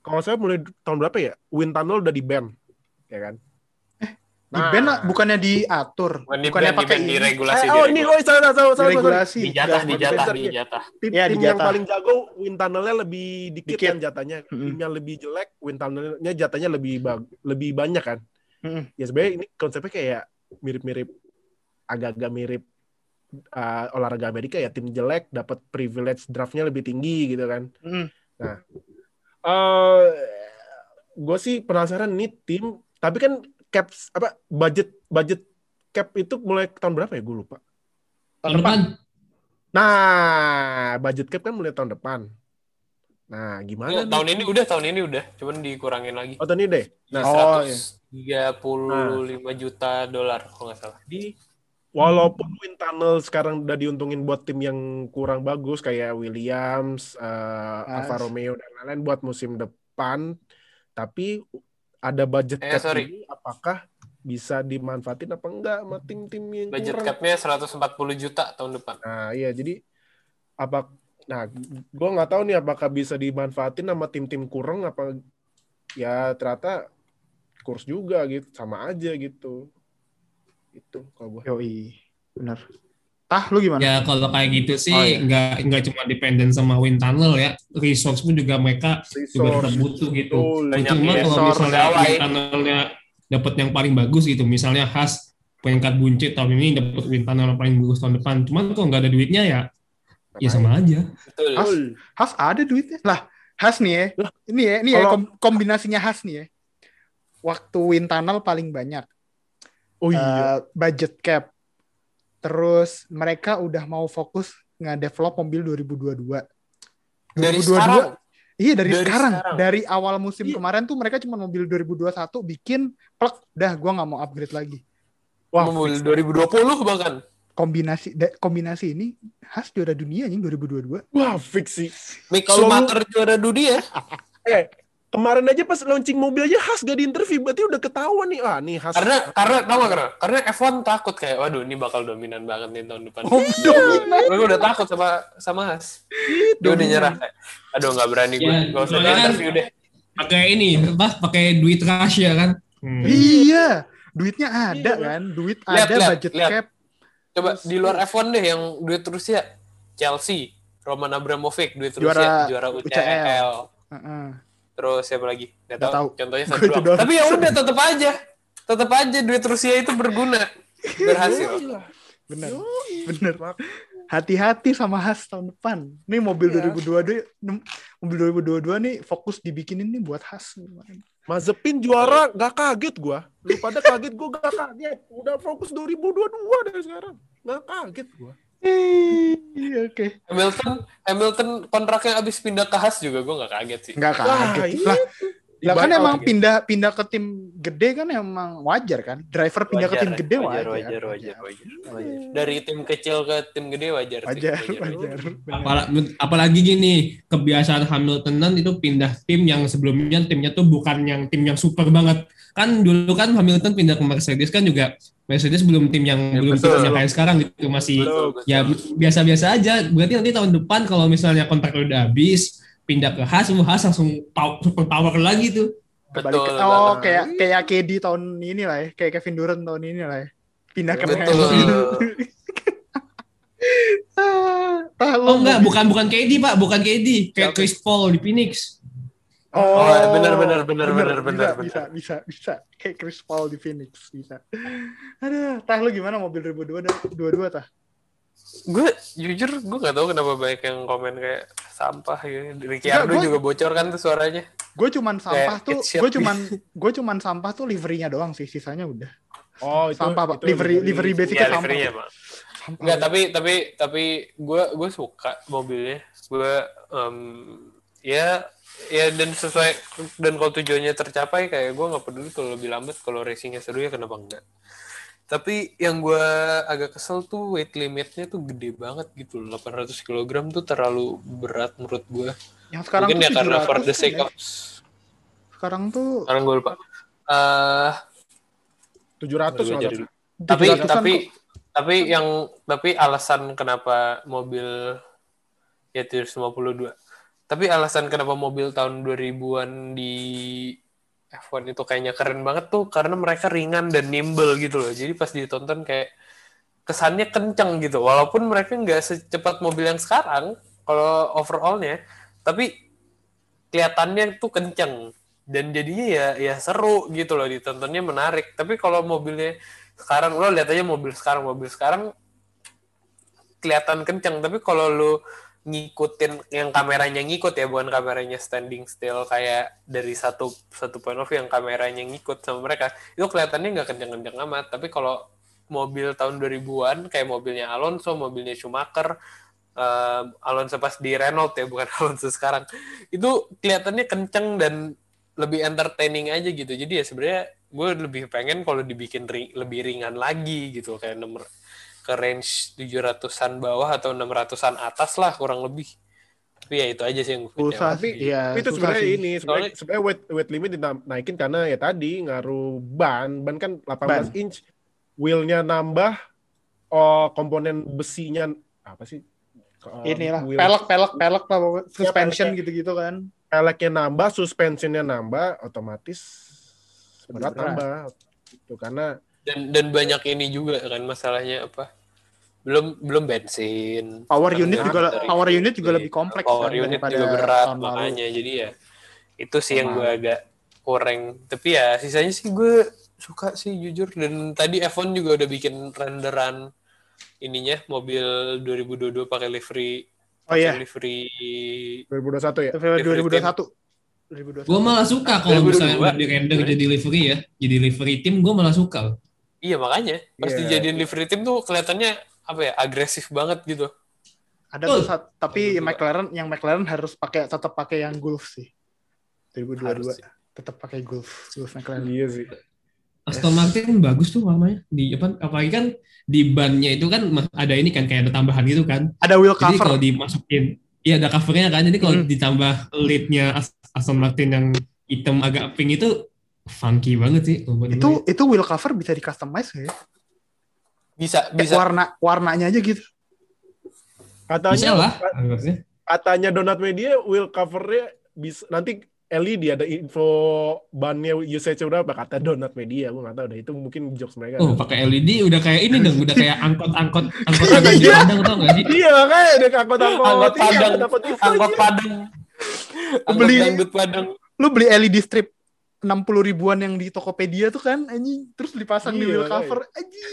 kalau saya mulai tahun berapa ya? Wind tunnel udah di ban ya kan Di ban lah, bukannya diatur, Bukan di bukannya ban, di pakai ban, ini. diregulasi, Eh, oh ini oh salah salah salah, salah, sorry. Diregulasi. Dijatah, dijatah, ya. dijatah. tim, Iya, tim yang paling jago wind tunnelnya lebih dikit, Dikit. kan jatahnya Mm-mm. tim yang lebih jelek wind tunnelnya jatahnya lebih bag- lebih banyak kan Mm-mm. ya sebenarnya ini konsepnya kayak mirip-mirip agak-agak mirip uh, olahraga Amerika ya tim jelek dapat privilege draftnya lebih tinggi gitu kan Mm. eh gue sih penasaran nih tim tapi kan cap apa budget budget cap itu mulai tahun berapa ya gue lupa Tahun depan. Nah, budget cap kan mulai tahun depan. Nah, gimana? Nih? tahun ini udah, tahun ini udah, cuman dikurangin lagi. Oh, tahun ini deh. Nah, Oh, Tiga puluh lima juta dolar kalau nggak salah. jadi walaupun wind tunnel sekarang udah diuntungin buat tim yang kurang bagus kayak Williams, Mas. Alfa Romeo dan lain-lain buat musim depan, tapi ada budget Eh, cap sorry. ini apakah bisa dimanfaatin apa enggak sama tim-tim yang Budget kurang? capnya 140 juta tahun depan. Nah, iya jadi apa nah gue nggak tahu nih apakah bisa dimanfaatin sama tim-tim kurang apa ya ternyata kurs juga gitu sama aja gitu itu kalau gue Yoi, bener. Ah, lu gimana? Ya kalau kayak gitu sih Oh, iya. nggak nggak cuma dependen sama wind tunnel ya, resource pun juga mereka juga tetap butuh gitu. Cuma kalau misalnya wind tunnelnya dapat yang paling bagus gitu, misalnya khas peringkat buncit tahun ini dapat wind tunnel yang paling bagus tahun depan. Cuman kalau nggak ada duitnya ya, ya sama aja. Betul. Has, Has ada duitnya. Lah, Has nih ya. Ini ya, ini ya kom- kombinasinya Has nih ya. Waktu wind tunnel paling banyak. oh iya Eh, budget cap. Terus mereka udah mau fokus nge-develop mobil 2022. Dari 2022 sekarang. Iya dari, Dari sekarang. sekarang. dari awal musim Iya. kemarin tuh mereka cuma mobil 2021 bikin plek, dah gua nggak mau upgrade lagi. wah Mobil 2020 bahkan. Kombinasi da- kombinasi ini khas juara dunia nih 2022. wah fix sih Mick Schumacher juara dunia. eh kemarin aja pas launching mobil aja khas gak di interview berarti udah ketahuan nih ah nih khas Karena karena tau gak karena? Karena F1 takut kayak waduh ini bakal dominan banget nih tahun depan. Oh, dominan. Gue udah takut sama sama Has. Dia udah nyerah kayak aduh nggak berani gue. Ya, Gak usah soalnya kan- interview deh. Pakai ini, apa? Pakai duit Russia kan? Hmm. Iya, duitnya ada Iya. kan, duit Lihat, ada lihat, budget lihat. cap. Coba Terus- di luar F1 deh yang duit Rusia. Chelsea, Roman Abramovich duit Juara Rusia, juara UCL. UCL. Heeh. Terus siapa lagi? Gak Nggak tahu. tahu. Contohnya satu doang. doang. Tapi ya udah tetap aja. Tetap aja duit Rusia itu berguna. Berhasil. Bener, bener. Hati-hati sama Has tahun depan. Nih mobil Iya. 2022, mobil 2022 nih fokus dibikinin nih buat Has. Mazepin juara gak kaget gua lu pada kaget gua gak kaget udah fokus 2022 dari sekarang gak kaget gua Iya, Oke, Hamilton, Hamilton kontraknya abis pindah ke Haas juga gue nggak kaget sih. nggak Wah, kaget. iya. Lah, lah kan emang buyout, pindah pindah ke tim gede kan emang wajar kan. Driver pindah ke tim gede wajar. wajar, wajar, wajar, wajar. Dari tim kecil ke tim gede wajar. sih, Wajar, wajar. Apala- apalagi gini kebiasaan Hamiltonan itu pindah tim yang sebelumnya timnya tuh bukan yang tim yang super banget kan dulu kan Hamilton pindah ke Mercedes kan juga Mercedes belum tim yang Ya, belum betul. tim yang kayak sekarang gitu masih Betul, betul. ya biasa-biasa aja berarti nanti tahun depan kalau misalnya kontrak udah habis pindah ke Haas lu Haas langsung pow- super power lagi tuh Betul. ke- oh, kayak kayak KD tahun ini lah ya, kayak Kevin Durant tahun ini lah ya. Pindah ke Betul. Oh enggak bukan bukan KD pak bukan KD kayak? Chris Paul di Phoenix Oh, bener, bener, bener, bener, bener, bisa, bisa, bisa, bisa. Kayak Chris Paul di Phoenix, bisa. Aduh, tah lu gimana mobil 2022 dua-dua tah? Gue jujur gue gak tahu kenapa banyak yang komen kayak sampah gitu. Ricciardo juga bocor kan tuh suaranya. Gue cuman sampah Kayak tuh, gue cuman gue cuman sampah tuh liverynya doang sih, sisanya udah. Oh, itu Sampah, Pak. itu Livery- livery basic. Iya, sampah. Enggak, tapi tapi tapi gue gue suka mobilnya. Gue em, ya ya dan sesuai dan kalau tujuannya tercapai kayak gue nggak peduli kalau lebih lambat kalau racingnya seru ya kenapa enggak. Tapi yang gue agak kesel tuh weight limitnya tuh gede banget gitu loh. 800 kg tuh terlalu berat menurut gue. Yang sekarang Mungkin tuh ya karena for 700 the sake ya. of Sekarang tuh sekarang gue lupa. Eh 700 Gua kalau cari nggak dulu. tapi 700-an tapi kok. tapi yang tapi alasan kenapa mobil ya 752 tapi alasan kenapa mobil tahun 2000-an di F1 itu kayaknya keren banget tuh karena mereka ringan dan nimble gitu loh. Jadi pas ditonton kayak kesannya kenceng gitu. Walaupun mereka nggak secepat mobil yang sekarang kalau overallnya tapi kelihatannya tuh kenceng. Dan jadinya ya ya seru gitu loh ditontonnya menarik. Tapi kalau mobilnya sekarang lo lihat aja mobil sekarang. Mobil sekarang kelihatan kenceng. Tapi kalau lo ngikutin yang kameranya ngikut ya bukan kameranya standing still kayak dari satu satu point of view yang kameranya ngikut sama mereka. Itu kelihatannya nggak kenceng-kenceng amat. Tapi kalau mobil tahun 2000-an kayak mobilnya Alonso mobilnya Schumacher eh, Alonso pas di Renault ya bukan Alonso sekarang. Itu kelihatannya kenceng dan lebih entertaining aja gitu. Jadi ya sebenarnya gue lebih pengen kalau dibikin ri- lebih ringan lagi gitu kayak nomor ke range 700-an bawah atau 600-an atas lah kurang lebih tapi ya itu aja sih yang gue Susah sih, iya. Tapi itu susah sebenarnya sih. ini sebenarnya Soalnya- sebenarnya weight weight limit dinaikin karena ya tadi ngaruh ban ban kan 18 inch wheelnya nambah oh komponen besinya apa sih Oh, Inilah wheel- pelek pelek pelek lah pokoknya. suspension peleknya. gitu-gitu kan. peleknya nambah suspensionnya nambah otomatis berat Berat. nambah itu karena dan dan banyak ini juga kan masalahnya apa belum belum bensin Power unit juga power unit juga lebih kompleks power kan unit juga berat lalu. makanya jadi ya itu sih yang gue agak kurang tapi ya sisanya sih gue suka sih jujur dan tadi F1 juga udah bikin renderan ininya mobil 2022 pakai livery Oh iya, livery 2021 ya Livery 2021. 2021. Gue malah suka kalau 2022. misalnya udah di render jadi livery ya, jadi livery tim gue malah suka. Iya makanya pas Iya. dijadiin livery tim tuh kelihatannya apa ya agresif banget gitu Ada tuh sat- tapi juga. McLaren yang McLaren harus pakai tetap pakai yang Gulf sih. 2022 Harus sih. tetap pakai Gulf, Gulf McLaren. iya sih Aston Martin bagus tuh warnanya di apa apalagi kan di bannya itu kan ada ini kan kayak ada tambahan gitu kan. Ada wheel Jadi cover. kalau dimasukin iya ada covernya kan. Jadi kalau Hmm. ditambah leadnya As- Aston Martin yang hitam agak pink itu funky banget sih. itu gue. itu wheel cover bisa di customize ya? bisa Kayak bisa warna warnanya aja gitu. bisa katanya lah harusnya. katanya Donat Media wheel covernya bisa nanti LED ada info bannya usage berapa kata Donat Media gue nggak tahu deh itu mungkin jokes mereka Oh pakai LED udah kayak ini dong, udah kayak angkot-angkot angkot Iya, angkot di iya. Padang tau gak sih? iya makanya ada angkot angkot angkot iya, padang angkot angkot padang angkot Beli- padang Lu beli LED strip 60 ribuan yang di Tokopedia tuh kan anjing terus dipasang di Iya, wheel makanya. cover anjing.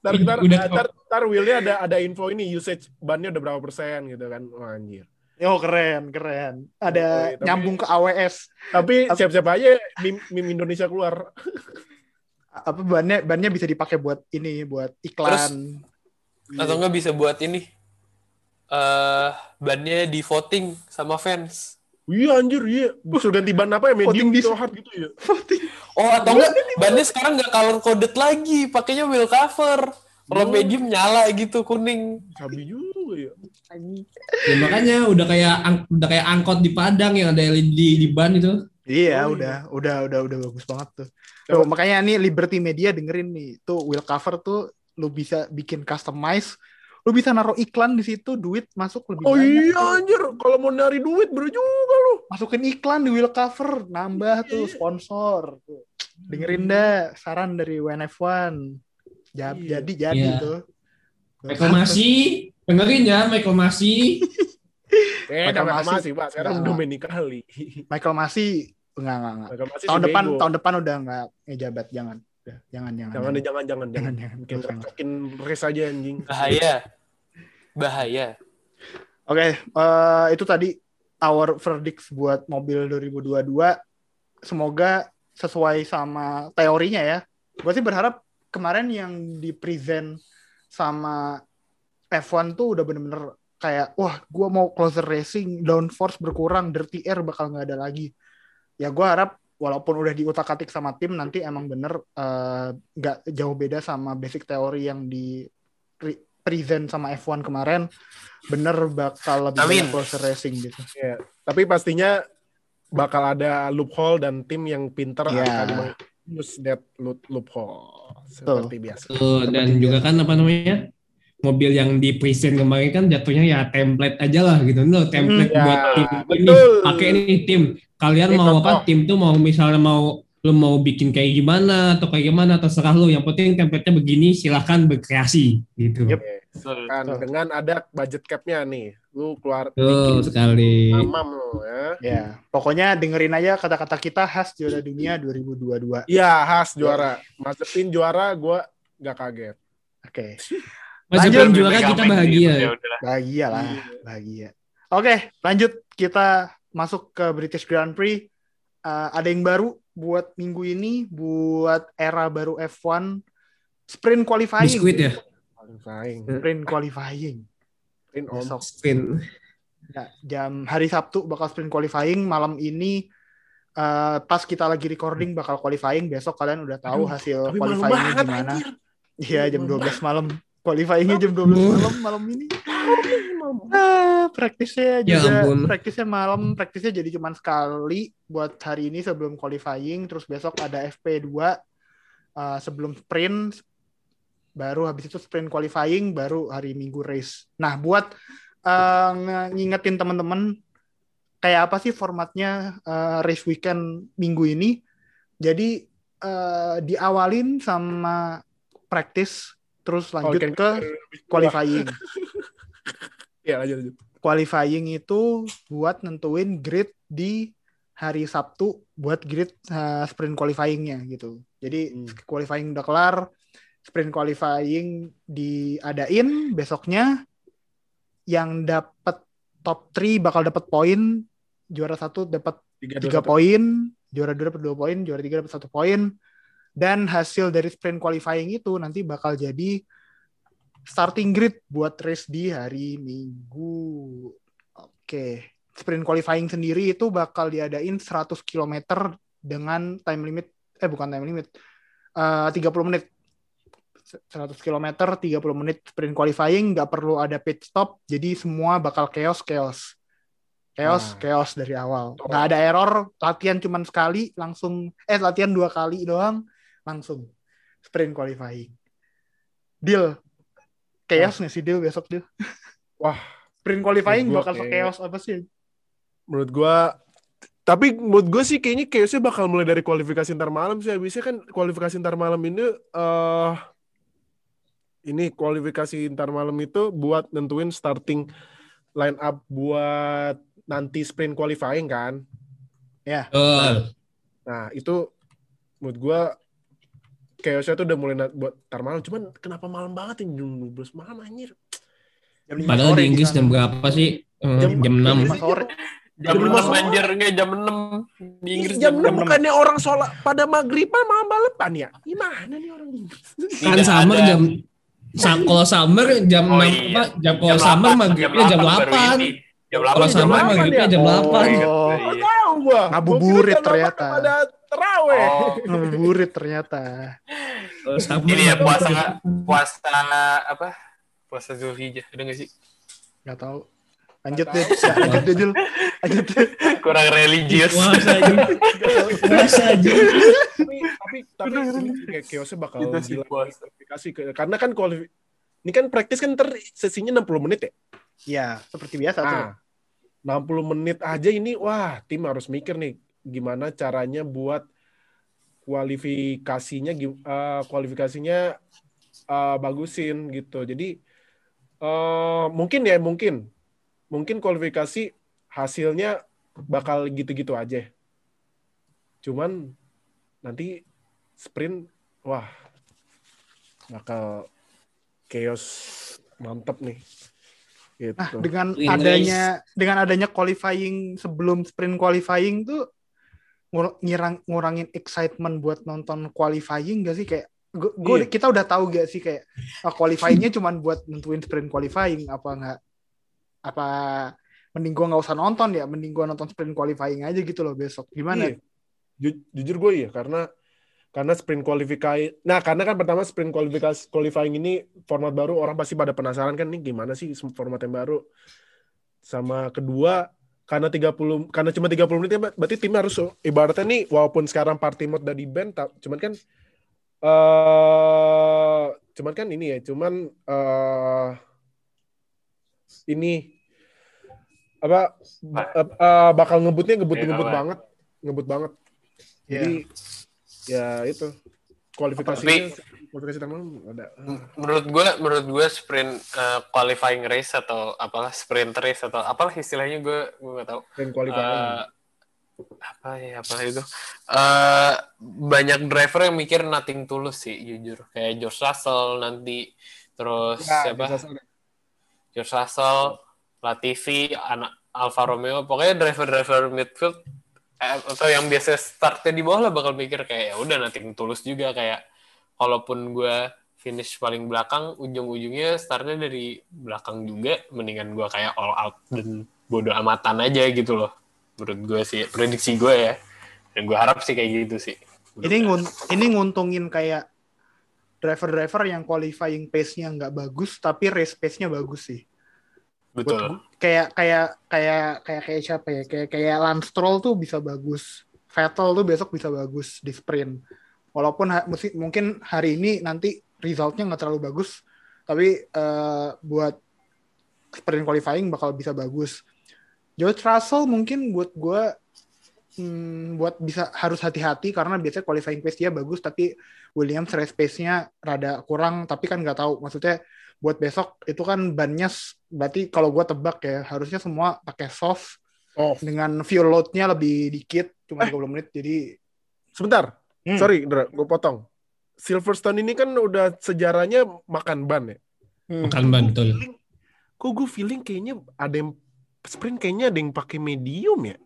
Ntar, ntar, Udah ntar, ntar wheelnya ada ada info ini usage bannya udah berapa persen gitu kan Wah, anjir Oh keren, keren. Ada Oh, tapi- nyambung ke AWS. tapi siap-siap aja meme, meme Indonesia keluar Apa bannya bannya bisa dipakai buat ini, buat iklan. atau enggak bisa buat ini eh bannya di voting sama fans iya anjir iya. Bisa ganti ban apa ya? Medium di- gitu hard gitu ya? Oh atau enggak bannya sekarang nggak color coded lagi. Pakainya wheel cover. Kalau Oh. medium nyala gitu kuning. Sabi juga ya. Ya makanya udah kayak ang- udah kayak angkot di Padang yang ada LED di ban itu. Iya, Oh, udah, udah, udah, udah bagus banget tuh. Tuh, makanya nih Liberty Media dengerin nih, tuh wheel cover tuh lu bisa bikin customize, lu bisa naruh iklan di situ, duit masuk lebih oh banyak. iya tuh. anjir kalau mau nyari duit bener juga lu Masukin iklan di wheel cover, nambah tuh Iya. sponsor. Tuh. Dengerin dah saran dari WNF1. Ja- Iya. Jadi jadi Iya. tuh. Reklamasi, dengerin ya reklamasi. Eh, Michael Masi. masih, Pak. Sekarang Enggak. Domenicali. Michael masih enggak enggak enggak. Tahun depan bego. tahun depan udah enggak ngejabat jangan. Jangan jangan. Jangan jangan, jangan, jangan. jangan jangan. Jangan. recokin race aja anjing. Bahaya. Bahaya. Oke, eh, itu tadi our verdicts buat mobil 2022. Semoga sesuai sama teorinya ya. Gue sih berharap kemarin yang di present sama F1 tuh udah bener-bener kayak wah gue mau closer racing downforce berkurang dirty air bakal nggak ada lagi ya gue harap walaupun udah diutak atik sama tim nanti emang bener eh, nggak jauh beda sama basic teori yang di pre- present sama F1 kemarin bener bakal lebih Amin. banyak closer racing gitu Ya, tapi pastinya bakal ada loophole dan tim yang pinter Iya. akan menguse that loop- loophole seperti biasa. Tuh, dan juga kan apa namanya mobil yang di present kemarin kan jatuhnya ya template aja lah gitu loh template Hmm, buat ya, tim ini betul. pakai ini tim kalian mau contoh. apa tim tuh mau misalnya mau lu mau bikin kayak gimana atau kayak gimana terserah lu yang penting template-nya begini silahkan berkreasi gitu Yep. Kan Betul. dengan ada budget cap-nya nih, lu keluar tuh bikin sekali mamam lu ya. ya pokoknya dengerin aja kata-kata kita khas juara dunia 2022 Iya, khas juara. Mazepin juara, gua nggak kaget. oke Lanjut. juara kita bahagia Ya bahagia lah bahagia oke lanjut kita masuk ke British Grand Prix Eh, ada yang baru buat minggu ini buat era baru F1 sprint qualifying. Biskuit ya? Qualifying. sprint qualifying. In on. besok. Sprint. Ya, jam hari Sabtu bakal sprint qualifying malam ini eh, pas kita lagi recording bakal qualifying besok kalian udah tahu Aduh, hasil qualifyingnya gimana. iya jam Malu 12 malam. Qualifyingnya jam 12 malam malam ini Ah, praktisnya Ya juga ampun. praktisnya malam praktisnya jadi cuma sekali buat hari ini sebelum qualifying terus besok ada FP2 uh, sebelum sprint baru habis itu sprint qualifying baru hari Minggu race. Nah, buat uh, nge- ngingetin teman-teman kayak apa sih formatnya uh, race weekend minggu ini. Jadi uh, diawalin sama practice terus lanjut Oke, ke qualifying. Iya, lanjut, lanjut. qualifying itu buat nentuin grid di hari Sabtu buat grid uh, sprint qualifyingnya gitu. Jadi Hmm. qualifying udah kelar, sprint qualifying diadain besoknya yang dapat top 3 bakal dapat poin, juara satu dapat Tiga, tiga poin, juara dua dapat dua poin, juara tiga dapat satu poin, dan hasil dari sprint qualifying itu nanti bakal jadi starting grid buat race di hari Minggu. Oke, sprint qualifying sendiri itu bakal diadain 100 km dengan time limit, eh bukan time limit, eh 30 menit. 100 km, 30 menit sprint qualifying, nggak perlu ada pit stop, jadi semua bakal chaos, chaos. Chaos, Nah. chaos dari awal. Nggak ada error, latihan cuman sekali, langsung, eh latihan dua kali doang, langsung sprint qualifying. Deal. Chaos nggak sih deal besok deal? Wah. Sprint qualifying bakal kayak- chaos apa sih? menurut gua tapi menurut gue sih kayaknya chaosnya bakal mulai dari kualifikasi ntar malam sih habisnya kan kualifikasi ntar malam ini eh ini kualifikasi ntar malam itu buat nentuin starting line up buat nanti sprint qualifying kan Betul. nah itu menurut gua chaosnya tuh udah mulai buat ntar malam cuman kenapa malam banget ini jam 12 malam anjir Jam Padahal di Inggris jam berapa sih? Eh, Jam- Jam, 6. lima sore. Jam Jam lima 6 sore. anjir enggak jam 6 di Inggris jam jam 6 6. bukannya orang sholat pada maghriban malam balapan ya gimana nih orang Inggris Kan summer ada. jam sa- kalau summer jam Oh, 6 iya. apa? Jam kalau Jam summer 8, maghribnya jam baru 8. ini. Jam 8 Kalau jam summer 8 maghribnya ya? jam Oh. 8. Iya. Oh, tahu gua. Ngabuburit ternyata. 8 Pada teraweh. Oh, Ngeburit ternyata. Summer ini ya puasa maghrib. puasa apa? Puasa Zulhijjah, ada nggak sih? Nggak tahu. Lanjut Nggak deh, lanjut deh Jul. Lanjut deh. Kurang religius. Puasa aja. Puasa aja. tapi tapi tapi kayak chaosnya bakal gila puasa. kualifikasi karena kan kualifi ini kan praktis kan ntar sesinya 60 menit ya. Ya, seperti biasa tuh. Nah, 60 menit aja ini wah tim harus mikir nih gimana caranya buat kualifikasinya eh, kualifikasinya eh, bagusin gitu. Jadi eh, mungkin ya mungkin mungkin kualifikasi hasilnya bakal gitu-gitu aja. Cuman nanti sprint wah bakal chaos mantep nih. Gitu. Nah, dengan adanya dengan adanya qualifying sebelum sprint qualifying tuh ngur- ngirang, ngurangin excitement buat nonton qualifying gak sih kayak gua- Iya. kita udah tahu gak sih kayak oh, qualifyingnya cuman buat nentuin sprint qualifying apa nggak apa mending gua nggak usah nonton ya mending gua nonton sprint qualifying aja gitu loh besok gimana Iya. Ju- jujur gue iya karena karena sprint qualifying nah karena kan pertama sprint qualifikasi qualifying ini format baru orang pasti pada penasaran kan nih gimana sih format yang baru sama kedua karena 30 karena cuma 30 menit ya berarti tim harus ibaratnya nih walaupun sekarang party mode udah di ban ta- cuman kan eh cuman kan ini ya cuman eh ini apa eh, bakal ngebutnya ngebut Iya, ngebut lah. banget ngebut banget Iya. jadi ya itu kualifikasinya kualifikasi taman ada. menurut gue menurut gue sprint uh, qualifying race atau apalah sprint race atau apalah istilahnya gue gue nggak tahu. Dan qualifying. Eh, apa ya apa itu? Eh, banyak driver yang mikir nothing tulus sih jujur. Kayak George Russell nanti terus Ya, siapa? George Russell Latifi anak Alfa Romeo pokoknya driver-driver midfield atau yang biasa startnya di bawah lah bakal mikir kayak ya udah nothing tulus juga. Kayak kalaupun gue finish paling belakang ujung-ujungnya startnya dari belakang juga mendingan gue kayak all out dan bodo amatan aja gitu loh. Menurut gue sih prediksi gue ya. Dan gue harap sih kayak gitu sih. Ini ngun ini nguntungin kayak driver-driver yang qualifying pace-nya nggak bagus tapi race pace-nya bagus sih betul. Kayak kayak kayak kayak kayak siapa ya? Kayak kayak Lance Stroll tuh bisa bagus. Vettel tuh besok bisa bagus di sprint. Walaupun ha- mungkin hari ini nanti resultnya nggak terlalu bagus tapi eh, buat sprint qualifying bakal bisa bagus. George Russell mungkin buat gue hmm, buat bisa harus hati-hati karena biasanya qualifying pace dia bagus tapi Williams race pace-nya rada kurang tapi kan nggak tahu. Maksudnya buat besok itu kan bannya berarti kalau gue tebak ya harusnya semua pakai soft. Oh dengan fuel load-nya lebih dikit cuma 30 menit jadi sebentar. Hmm. sorry gue potong. Silverstone ini kan udah sejarahnya makan ban ya? Hmm. Makan ban betul. kok gue feeling kayaknya ada yang sprint kayaknya ada yang pakai medium ya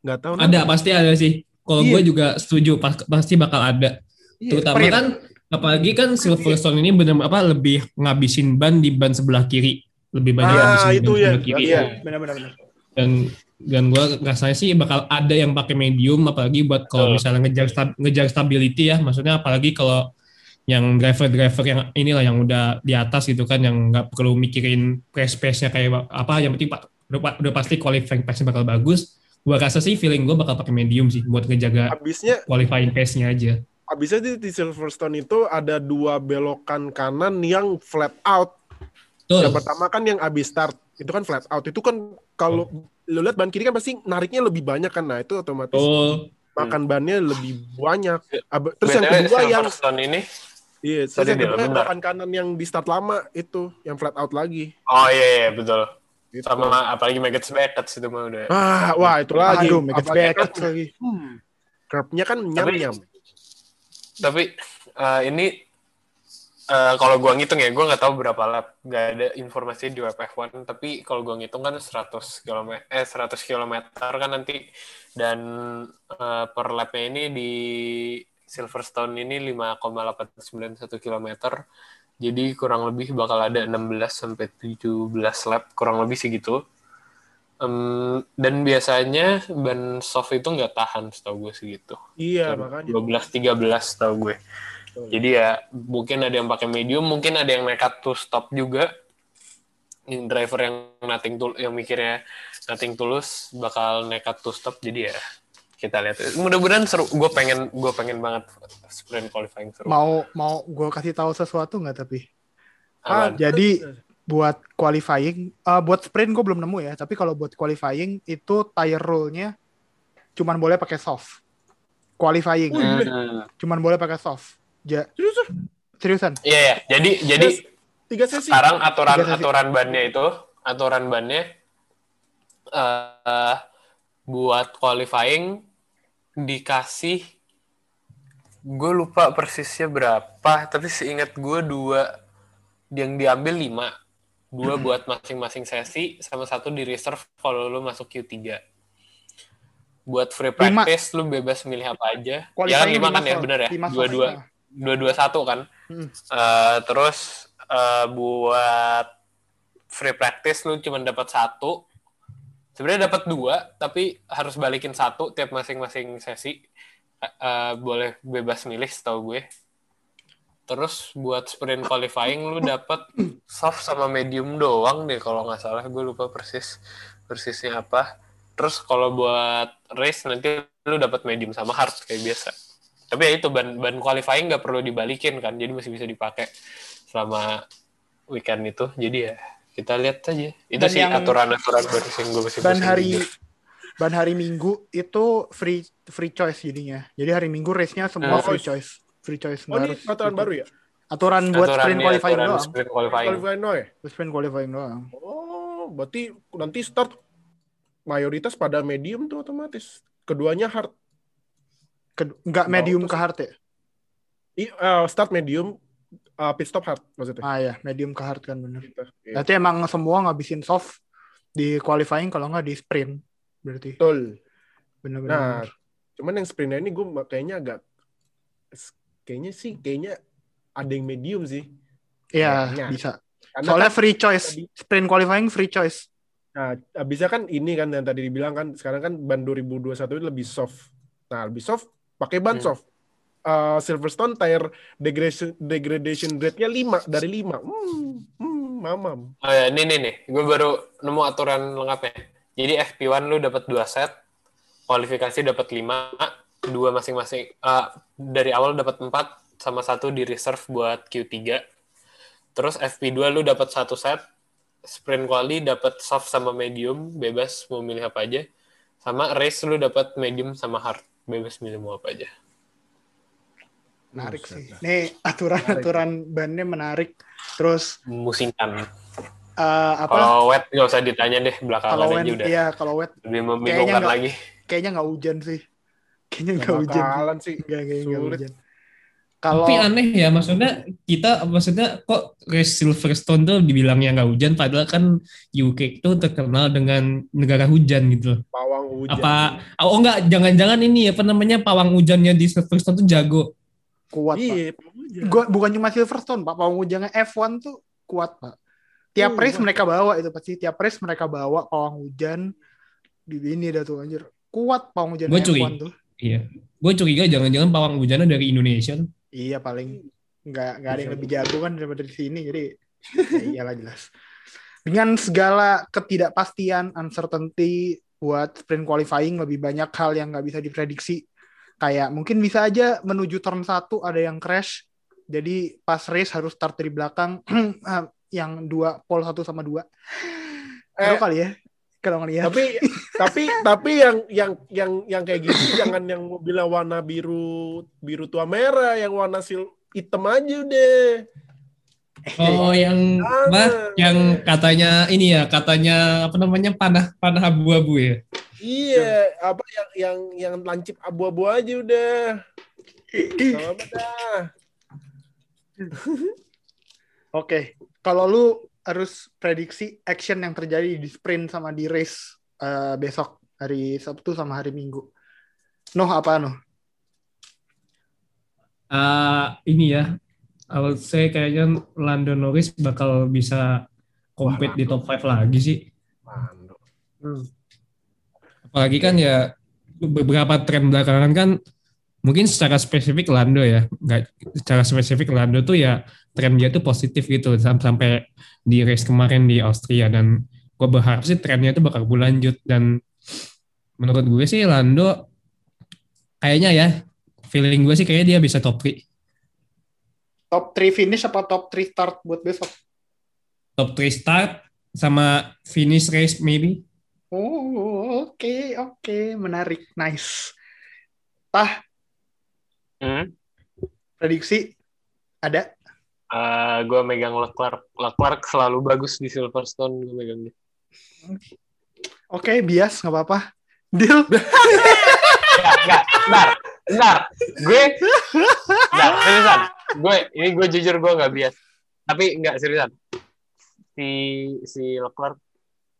nggak tahu Ada pasti ada sih. Kalau Iya. gue juga setuju pas- pasti bakal ada. Iya. Terutama sprint. kan apalagi kan Silverstone ini benar apa lebih ngabisin ban di ban sebelah kiri. Lebih banyak Ah, ngabisin itu ban ya. sebelah kiri. Iya. benar-benar benar. Dan dan gue rasanya sih bakal ada yang pakai medium apalagi buat kalau Betul. misalnya ngejar stab- ngejar stability ya maksudnya apalagi kalau yang driver-driver yang inilah yang udah di atas gitu kan yang nggak perlu mikirin press pace-nya kayak apa yang penting pak udah, udah pasti qualifying pace-nya bakal bagus gua rasa sih feeling gue bakal pakai medium sih buat ngejaga habisnya qualifying pace-nya aja. Habisnya di, di Silverstone itu ada dua belokan kanan yang flat out. Betul. yang pertama kan yang abis start itu kan flat out. Itu kan kalau lu lihat ban kiri kan pasti nariknya lebih banyak kan. Nah itu otomatis Betul. makan bannya lebih banyak. Ab- terus yang kedua yang Silverstone ini? Iya terus Sorry, yang kedua kanan yang di start lama itu yang flat out lagi. Oh iya iya betul Gitu. sama apalagi Maggots Beckett itu mah udah ah wah itu lagi Aduh, better curve- lagi. hmm, curve-nya kan nyam nyam tapi eh, ini eh, kalau gua ngitung ya, gua nggak tahu berapa lap, nggak ada informasi di web F1. Tapi kalau gua ngitung kan 100 km, eh 100 km kan nanti dan eh, per lapnya ini di Silverstone ini 5,891 km. Jadi kurang lebih bakal ada 16 sampai 17 lap, kurang lebih segitu. Em, dan biasanya ban soft itu nggak tahan setahu gue segitu. iya makanya 12 13 tahu gue. Jadi ya mungkin ada yang pakai medium, mungkin ada yang nekat to stop juga. Ini driver yang nothing tul yang mikirnya nothing tulus bakal nekat to stop. Jadi ya kita lihat. Mudah-mudahan seru. Gue pengen gue pengen banget sprint qualifying seru. Mau mau gue kasih tahu sesuatu nggak tapi Apaan? jadi buat qualifying, eh, buat sprint gue belum nemu ya. Tapi kalau buat qualifying itu tire rule-nya cuman boleh pakai soft. Qualifying Oh, iya. Cuman boleh pakai soft. Ja, Serius ah? seriusan? Iya ya. Jadi jadi tiga sesi sekarang aturan Tiga sesi. aturan bannya itu aturan bannya eh buat qualifying dikasih gue lupa persisnya berapa tapi seingat gue dua yang diambil lima. Dua buat masing-masing sesi sama satu di reserve kalau lu masuk Q3 buat free Lima. practice lu bebas milih apa aja. Ya kan lima kan lima ya bener ya? Lima slot. dua-dua dua-dua satu kan? Hmm. Eh, terus eh, buat free practice lu cuma dapat satu sebenarnya dapat dua tapi harus balikin satu tiap masing-masing sesi. Eh, boleh bebas milih setahu gue. Terus buat sprint qualifying lu dapat soft sama medium doang deh kalau nggak salah. Gue lupa persis persisnya apa. Terus kalau buat race nanti lu dapat medium sama hard kayak biasa. Tapi ya itu ban ban qualifying nggak perlu dibalikin kan jadi masih bisa dipakai selama weekend itu. Jadi ya kita lihat aja itu Dan sih yang- aturan-aturan baru yang gue masih ban hari ban hari Minggu itu free free choice jadinya. Jadi hari Minggu race-nya semua Oh. free choice. Free choice Oh, ini aturan itu. baru ya? Aturan buat Aturan sprint ya, qualifying aturan doang. sprint qualifying Qualifying no ya? Sprint qualifying doang. Oh, berarti nanti start mayoritas pada medium tuh otomatis. Keduanya hard. Ke- nggak medium tuh ke hard ya? I- eh, start medium, uh, pit stop hard maksudnya. Ah ya, medium ke hard kan bener. Gitu. Iya. Berarti emang semua ngabisin soft di qualifying kalau nggak di sprint. Berarti Betul. bener-bener. Nah, cuman yang sprintnya ini gue kayaknya agak kayaknya sih kayaknya ada yang medium sih. Iya, kayaknya. bisa. Karena Soalnya kan, free choice. tadi- Sprint qualifying free choice. nah, bisa kan ini kan yang tadi dibilang kan sekarang kan ban 2021 itu lebih soft. Nah, lebih soft pakai ban Hmm. soft. Uh, Silverstone tire degradation degradation rate-nya 5 dari 5. Hmm, hmm, mamam. Oh ya, ini nih nih, gue baru nemu aturan lengkapnya. Jadi FP1 lu dapat dua set, kualifikasi dapat 5, dua masing-masing. eh, dari awal dapat 4 sama satu di reserve buat Q3. Terus FP2 lu dapat satu set, sprint quali dapat soft sama medium, bebas mau milih apa aja. Sama race lu dapat medium sama hard, bebas milih mau apa aja. Menarik Buset sih. Nih aturan-aturan bannya menarik. Terus Musingkan. eh, apa? Kalau wet nggak usah ditanya deh, belakangan Kalau aja wet, udah. iya kalau wet Lebih membingungkan nggak- lagi. kayaknya nggak hujan sih. Kayaknya Gak nggak hujan. bakalan sih. Nggak, kayaknya nggak Sulit. hujan. Kalau Tapi aneh ya, maksudnya kita, maksudnya kok race Silverstone tuh dibilangnya nggak hujan, padahal kan UK itu terkenal dengan negara hujan gitu loh. Pawang hujan. Apa, oh enggak, jangan-jangan ini apa namanya pawang hujannya di Silverstone tuh jago. Kuat pak. Iya, hujan. Gua bukan cuma Silverstone pak, pawang hujannya F1 tuh kuat pak. Tiap Hmm, race mereka bawa itu pasti tiap race mereka bawa pawang hujan di ini dah tuh anjir. Kuat pawang hujan Gua F1 curi. tuh. Iya. Gue curiga jangan-jangan pawang hujannya dari Indonesia. Iya paling nggak nggak ada yang lebih jago kan daripada di sini jadi ya iyalah jelas. Dengan segala ketidakpastian, uncertainty buat sprint qualifying lebih banyak hal yang nggak bisa diprediksi. Kayak mungkin bisa aja menuju turn 1 ada yang crash. Jadi pas race harus start dari belakang yang dua pole satu sama dua. Eh, kali ya kalau ngeliat. tapi tapi tapi yang yang yang yang kayak gitu jangan yang mobilnya warna biru biru tua merah yang warna sil hitam aja deh Oh, yang apa? Yang katanya ini ya, katanya apa namanya panah panah abu-abu ya. Iya apa yang yang yang lancip abu-abu aja udah sama dah Oke, kalau lu harus prediksi action yang terjadi di sprint sama di race eh, besok hari Sabtu sama hari Minggu. Noh apa noh? Ah, ini ya, kalau saya kayaknya Lando Norris bakal bisa compete di top 5 lagi sih. Mando. Apalagi kan ya beberapa tren belakangan kan mungkin secara spesifik Lando ya, nggak secara spesifik Lando tuh ya tren dia tuh positif gitu sam- sampai di race kemarin di Austria. Dan gue berharap sih trennya itu bakal berlanjut. Dan menurut gue sih Lando kayaknya ya feeling gue sih kayaknya dia bisa top 3 Top 3 finish apa top 3 start buat besok? top 3 start sama finish race maybe. Oh, oke, oke, menarik, nice. Tah, Hmm? prediksi ada? gue megang Leclerc. Leclerc selalu bagus di Silverstone gue megangnya. Oke, bias nggak apa-apa. Deal. Enggak, enggak. Bentar, bentar. Gue, enggak, seriusan. Gue, ini gue jujur gue nggak bias. Tapi enggak, seriusan. Si, si Leclerc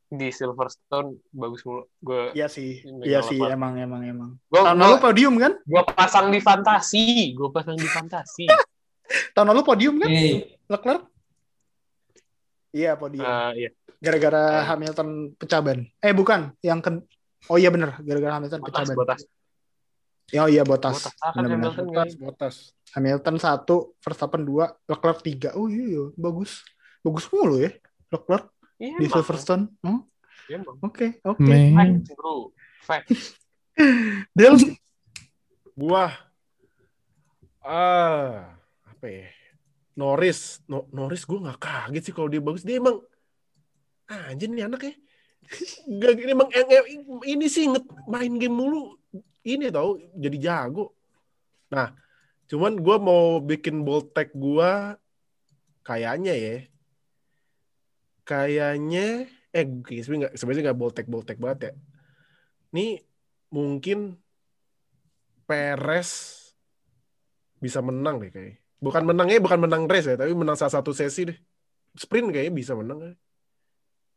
di Silverstone bagus mulu. Gue, Iya sih, iya sih, emang emang emang. gue, Tahun lalu podium kan? gue pasang di fantasi. Gue pasang di fantasi. Tahun lalu podium kan? Eh, Leclerc? Iya podium. Eh, iya. Gara-gara eh. Hamilton pecah ban. Eh bukan, yang ke Oh iya bener, gara-gara Hamilton pecah Botas, ban. botas. Oh iya botas. Botas. Ah, kan. Hamilton Botas, nggak- botas. Hamilton satu, Verstappen dua, Leclerc tiga. Oh iya, iya. bagus. Bagus mulu ya, Leclerc Iya, di emang. Silverstone. Hmm, Iya, emang. Oke, oke. men. Facts, bro. Facts. Deal. Gua ah apa ya? Norris, no, Norris gue nggak kaget sih kalau dia bagus. Dia emang anjir nih anak ya. Gak, ini emang em- em- ini sih inget main game mulu. Ini tau jadi jago. Nah, cuman gua mau bikin bold tag gua kayaknya ya. Kayaknya eh sebenarnya nggak sebenarnya nggak bold tag banget ya. Nih mungkin Perez bisa menang deh kayak. Bukan menangnya bukan menang race ya, tapi menang salah satu sesi deh. Sprint kayaknya bisa menang. ya.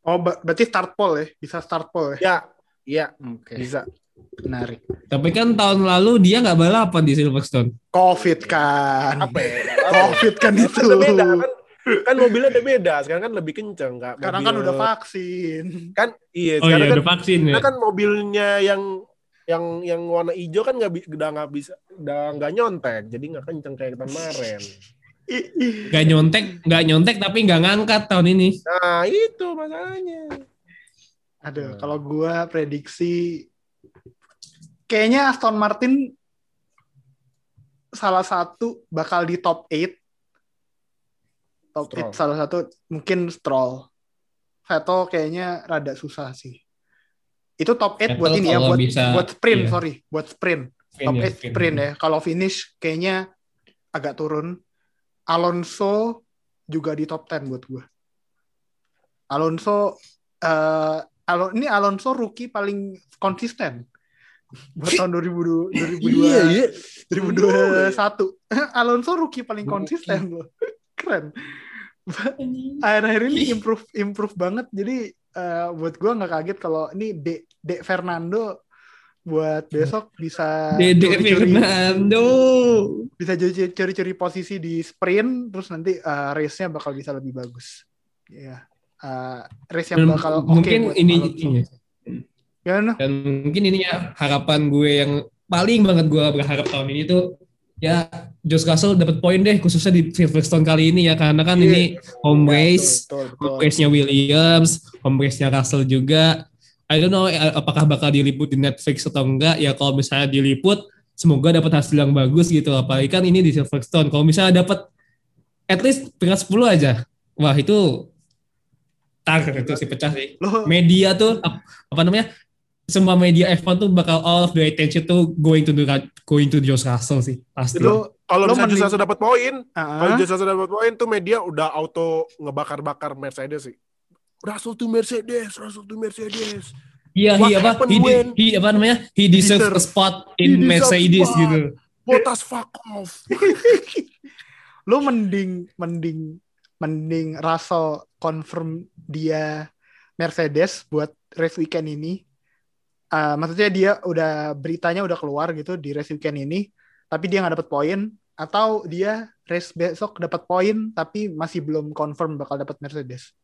Oh, berarti start pole ya? Bisa start pole ya? Ya, iya Oke, bisa. menarik. Tapi kan tahun lalu dia nggak balapan di Silverstone. Covid kan. Apa ya? Covid kan itu. Beda kan? Kan mobilnya udah beda. Sekarang kan lebih kenceng nggak? Sekarang kan udah vaksin. Kan iya. Oh Sekarang iya, kan, udah vaksin ya. kan mobilnya yang yang yang warna hijau kan nggak udah nggak bisa udah nggak nyontek jadi nggak kenceng kayak tahun kemarin Ih, ih. Gak nyontek, gak nyontek tapi nggak ngangkat tahun ini. nah itu masalahnya Aduh, Hmm. kalau gua prediksi kayaknya Aston Martin salah satu bakal di top 8. Top Stroll. 8 salah satu mungkin Stroll. Vettel kayaknya rada susah sih. Itu top 8 buat Vettel ini ya, buat bisa- buat sprint, iya. sorry, buat sprint. Top 8 sprint ya. Kalau finish kayaknya agak turun. Alonso juga di top 10 buat gue. Alonso eh Alo- ini Alonso rookie paling konsisten buat tahun 2002 iya 2000 2021. Alonso rookie paling konsisten loh. Keren. Akhir-akhir ini improve improve banget. Jadi eh, buat gue nggak kaget kalau ini De, De Fernando buat besok bisa Dede Fernando. bisa curi-curi posisi di sprint terus nanti uh, race-nya bakal bisa lebih bagus. Ya. Uh, race yang bakal mungkin buat ini, ini Gimana? dan mungkin ini ya harapan gue yang paling banget gue berharap tahun ini tuh ya Josh Russell dapat poin deh khususnya di Silverstone kali ini ya karena kan Iya. ini home Ya, race betul, betul, home race-nya Williams home race-nya Russell juga. I don't know eh, apakah bakal diliput di Netflix atau enggak. Ya kalau misalnya diliput semoga dapat hasil yang bagus gitu apalagi kan ini di Silverstone kalau misalnya dapat at least peringkat 10 aja. Wah itu tar itu sih pecah sih. Media tuh ap- apa namanya semua media F1 tuh bakal all of the attention tuh going to the, going to Josh Russell sih pasti. lo kalau Lo misalnya mending- Jusasa dapat poin kalau uh, Jusasa dapat poin tuh media udah auto ngebakar-bakar Mercedes sih Russell tuh Mercedes Russell tuh Mercedes Iya, he apa? He, di- when? he apa namanya? He deserves deserve- a spot in Mercedes spot. gitu. Botas fuck off lo mending mending mending Russell confirm dia Mercedes buat race weekend ini. Uh, maksudnya dia udah beritanya udah keluar gitu di race weekend ini, tapi dia nggak dapat poin atau dia race besok dapat poin tapi masih belum confirm bakal dapat Mercedes.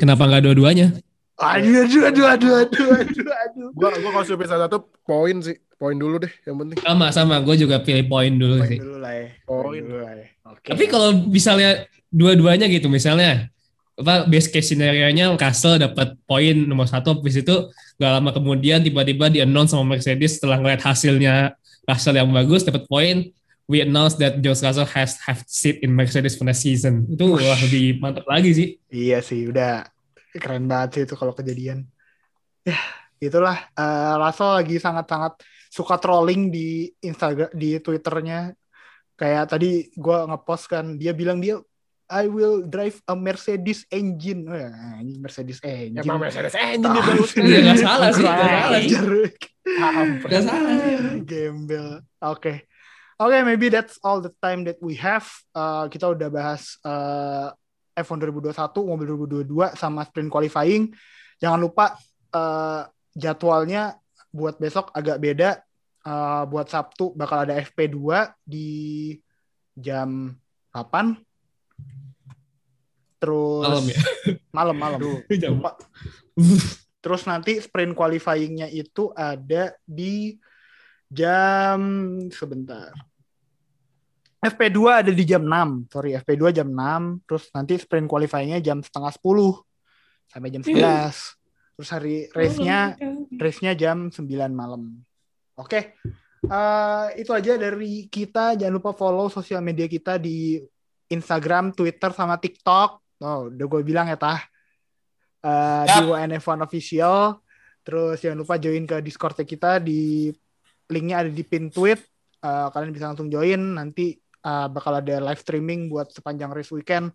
Kenapa nggak dua-duanya? Aduh, aduh, aduh, aduh, aduh, aduh, aduh. gua gua kalau suruh pilih satu poin sih poin dulu deh yang penting Sama sama, gue juga pilih poin dulu Poin sih. dulu lah ya. Poin. dulu lah ya. Oke. Tapi kalau misalnya dua-duanya gitu, misalnya apa best case scenario-nya Russell dapat poin nomor satu, habis itu gak lama kemudian tiba-tiba di announce sama Mercedes setelah ngeliat hasilnya Russell yang bagus dapat poin, we announce that George Russell has have seat in Mercedes for next season. Itu wah lebih mantap lagi sih. Iya sih, udah keren banget sih itu kalau kejadian. Ya, itulah. Eh, Russell lagi sangat-sangat suka trolling di Instagram, di Twitternya. Kayak tadi gue ngepost kan, dia bilang dia I will drive a Mercedes engine. Wah, ini Mercedes engine. Emang Mercedes engine Tahu dia bagus. Ya, nggak salah sih, Kurang salah sih. Gak salah sih. Gembel. Oke. Oke, maybe that's all the time that we have. Uh, kita udah bahas uh, F1 2021, mobil 2022 sama sprint qualifying. Jangan lupa uh, jadwalnya buat besok agak beda. Uh, buat Sabtu bakal ada FP2 di jam 8. Terus Malam ya. malam malam. Lupa. Terus nanti sprint qualifying-nya itu ada di jam sebentar. FP2 ada di jam 6. Sorry, FP2 jam 6. Terus nanti sprint qualifying-nya jam setengah 10 sampai jam 11. Terus hari race-nya race-nya jam 9 malam. Oke. Eh, itu aja dari kita. Jangan lupa follow sosial media kita di Instagram, Twitter, sama TikTok. Oh, udah gue bilang ya, Tah. Eh, di Yap. WNF1 Official. Terus jangan lupa join ke Discord kita di linknya ada di pin tweet. Eh, kalian bisa langsung join. Nanti eh, bakal ada live streaming buat sepanjang race weekend.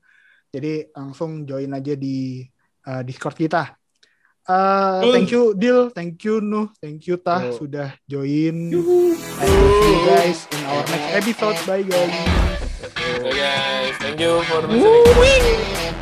Jadi langsung join aja di eh, Discord kita. Eh, thank you Dil, thank you Nuh, thank you Tah sudah join. And see you guys in our next episode. Bye guys. Okay, guys, thank you for listening.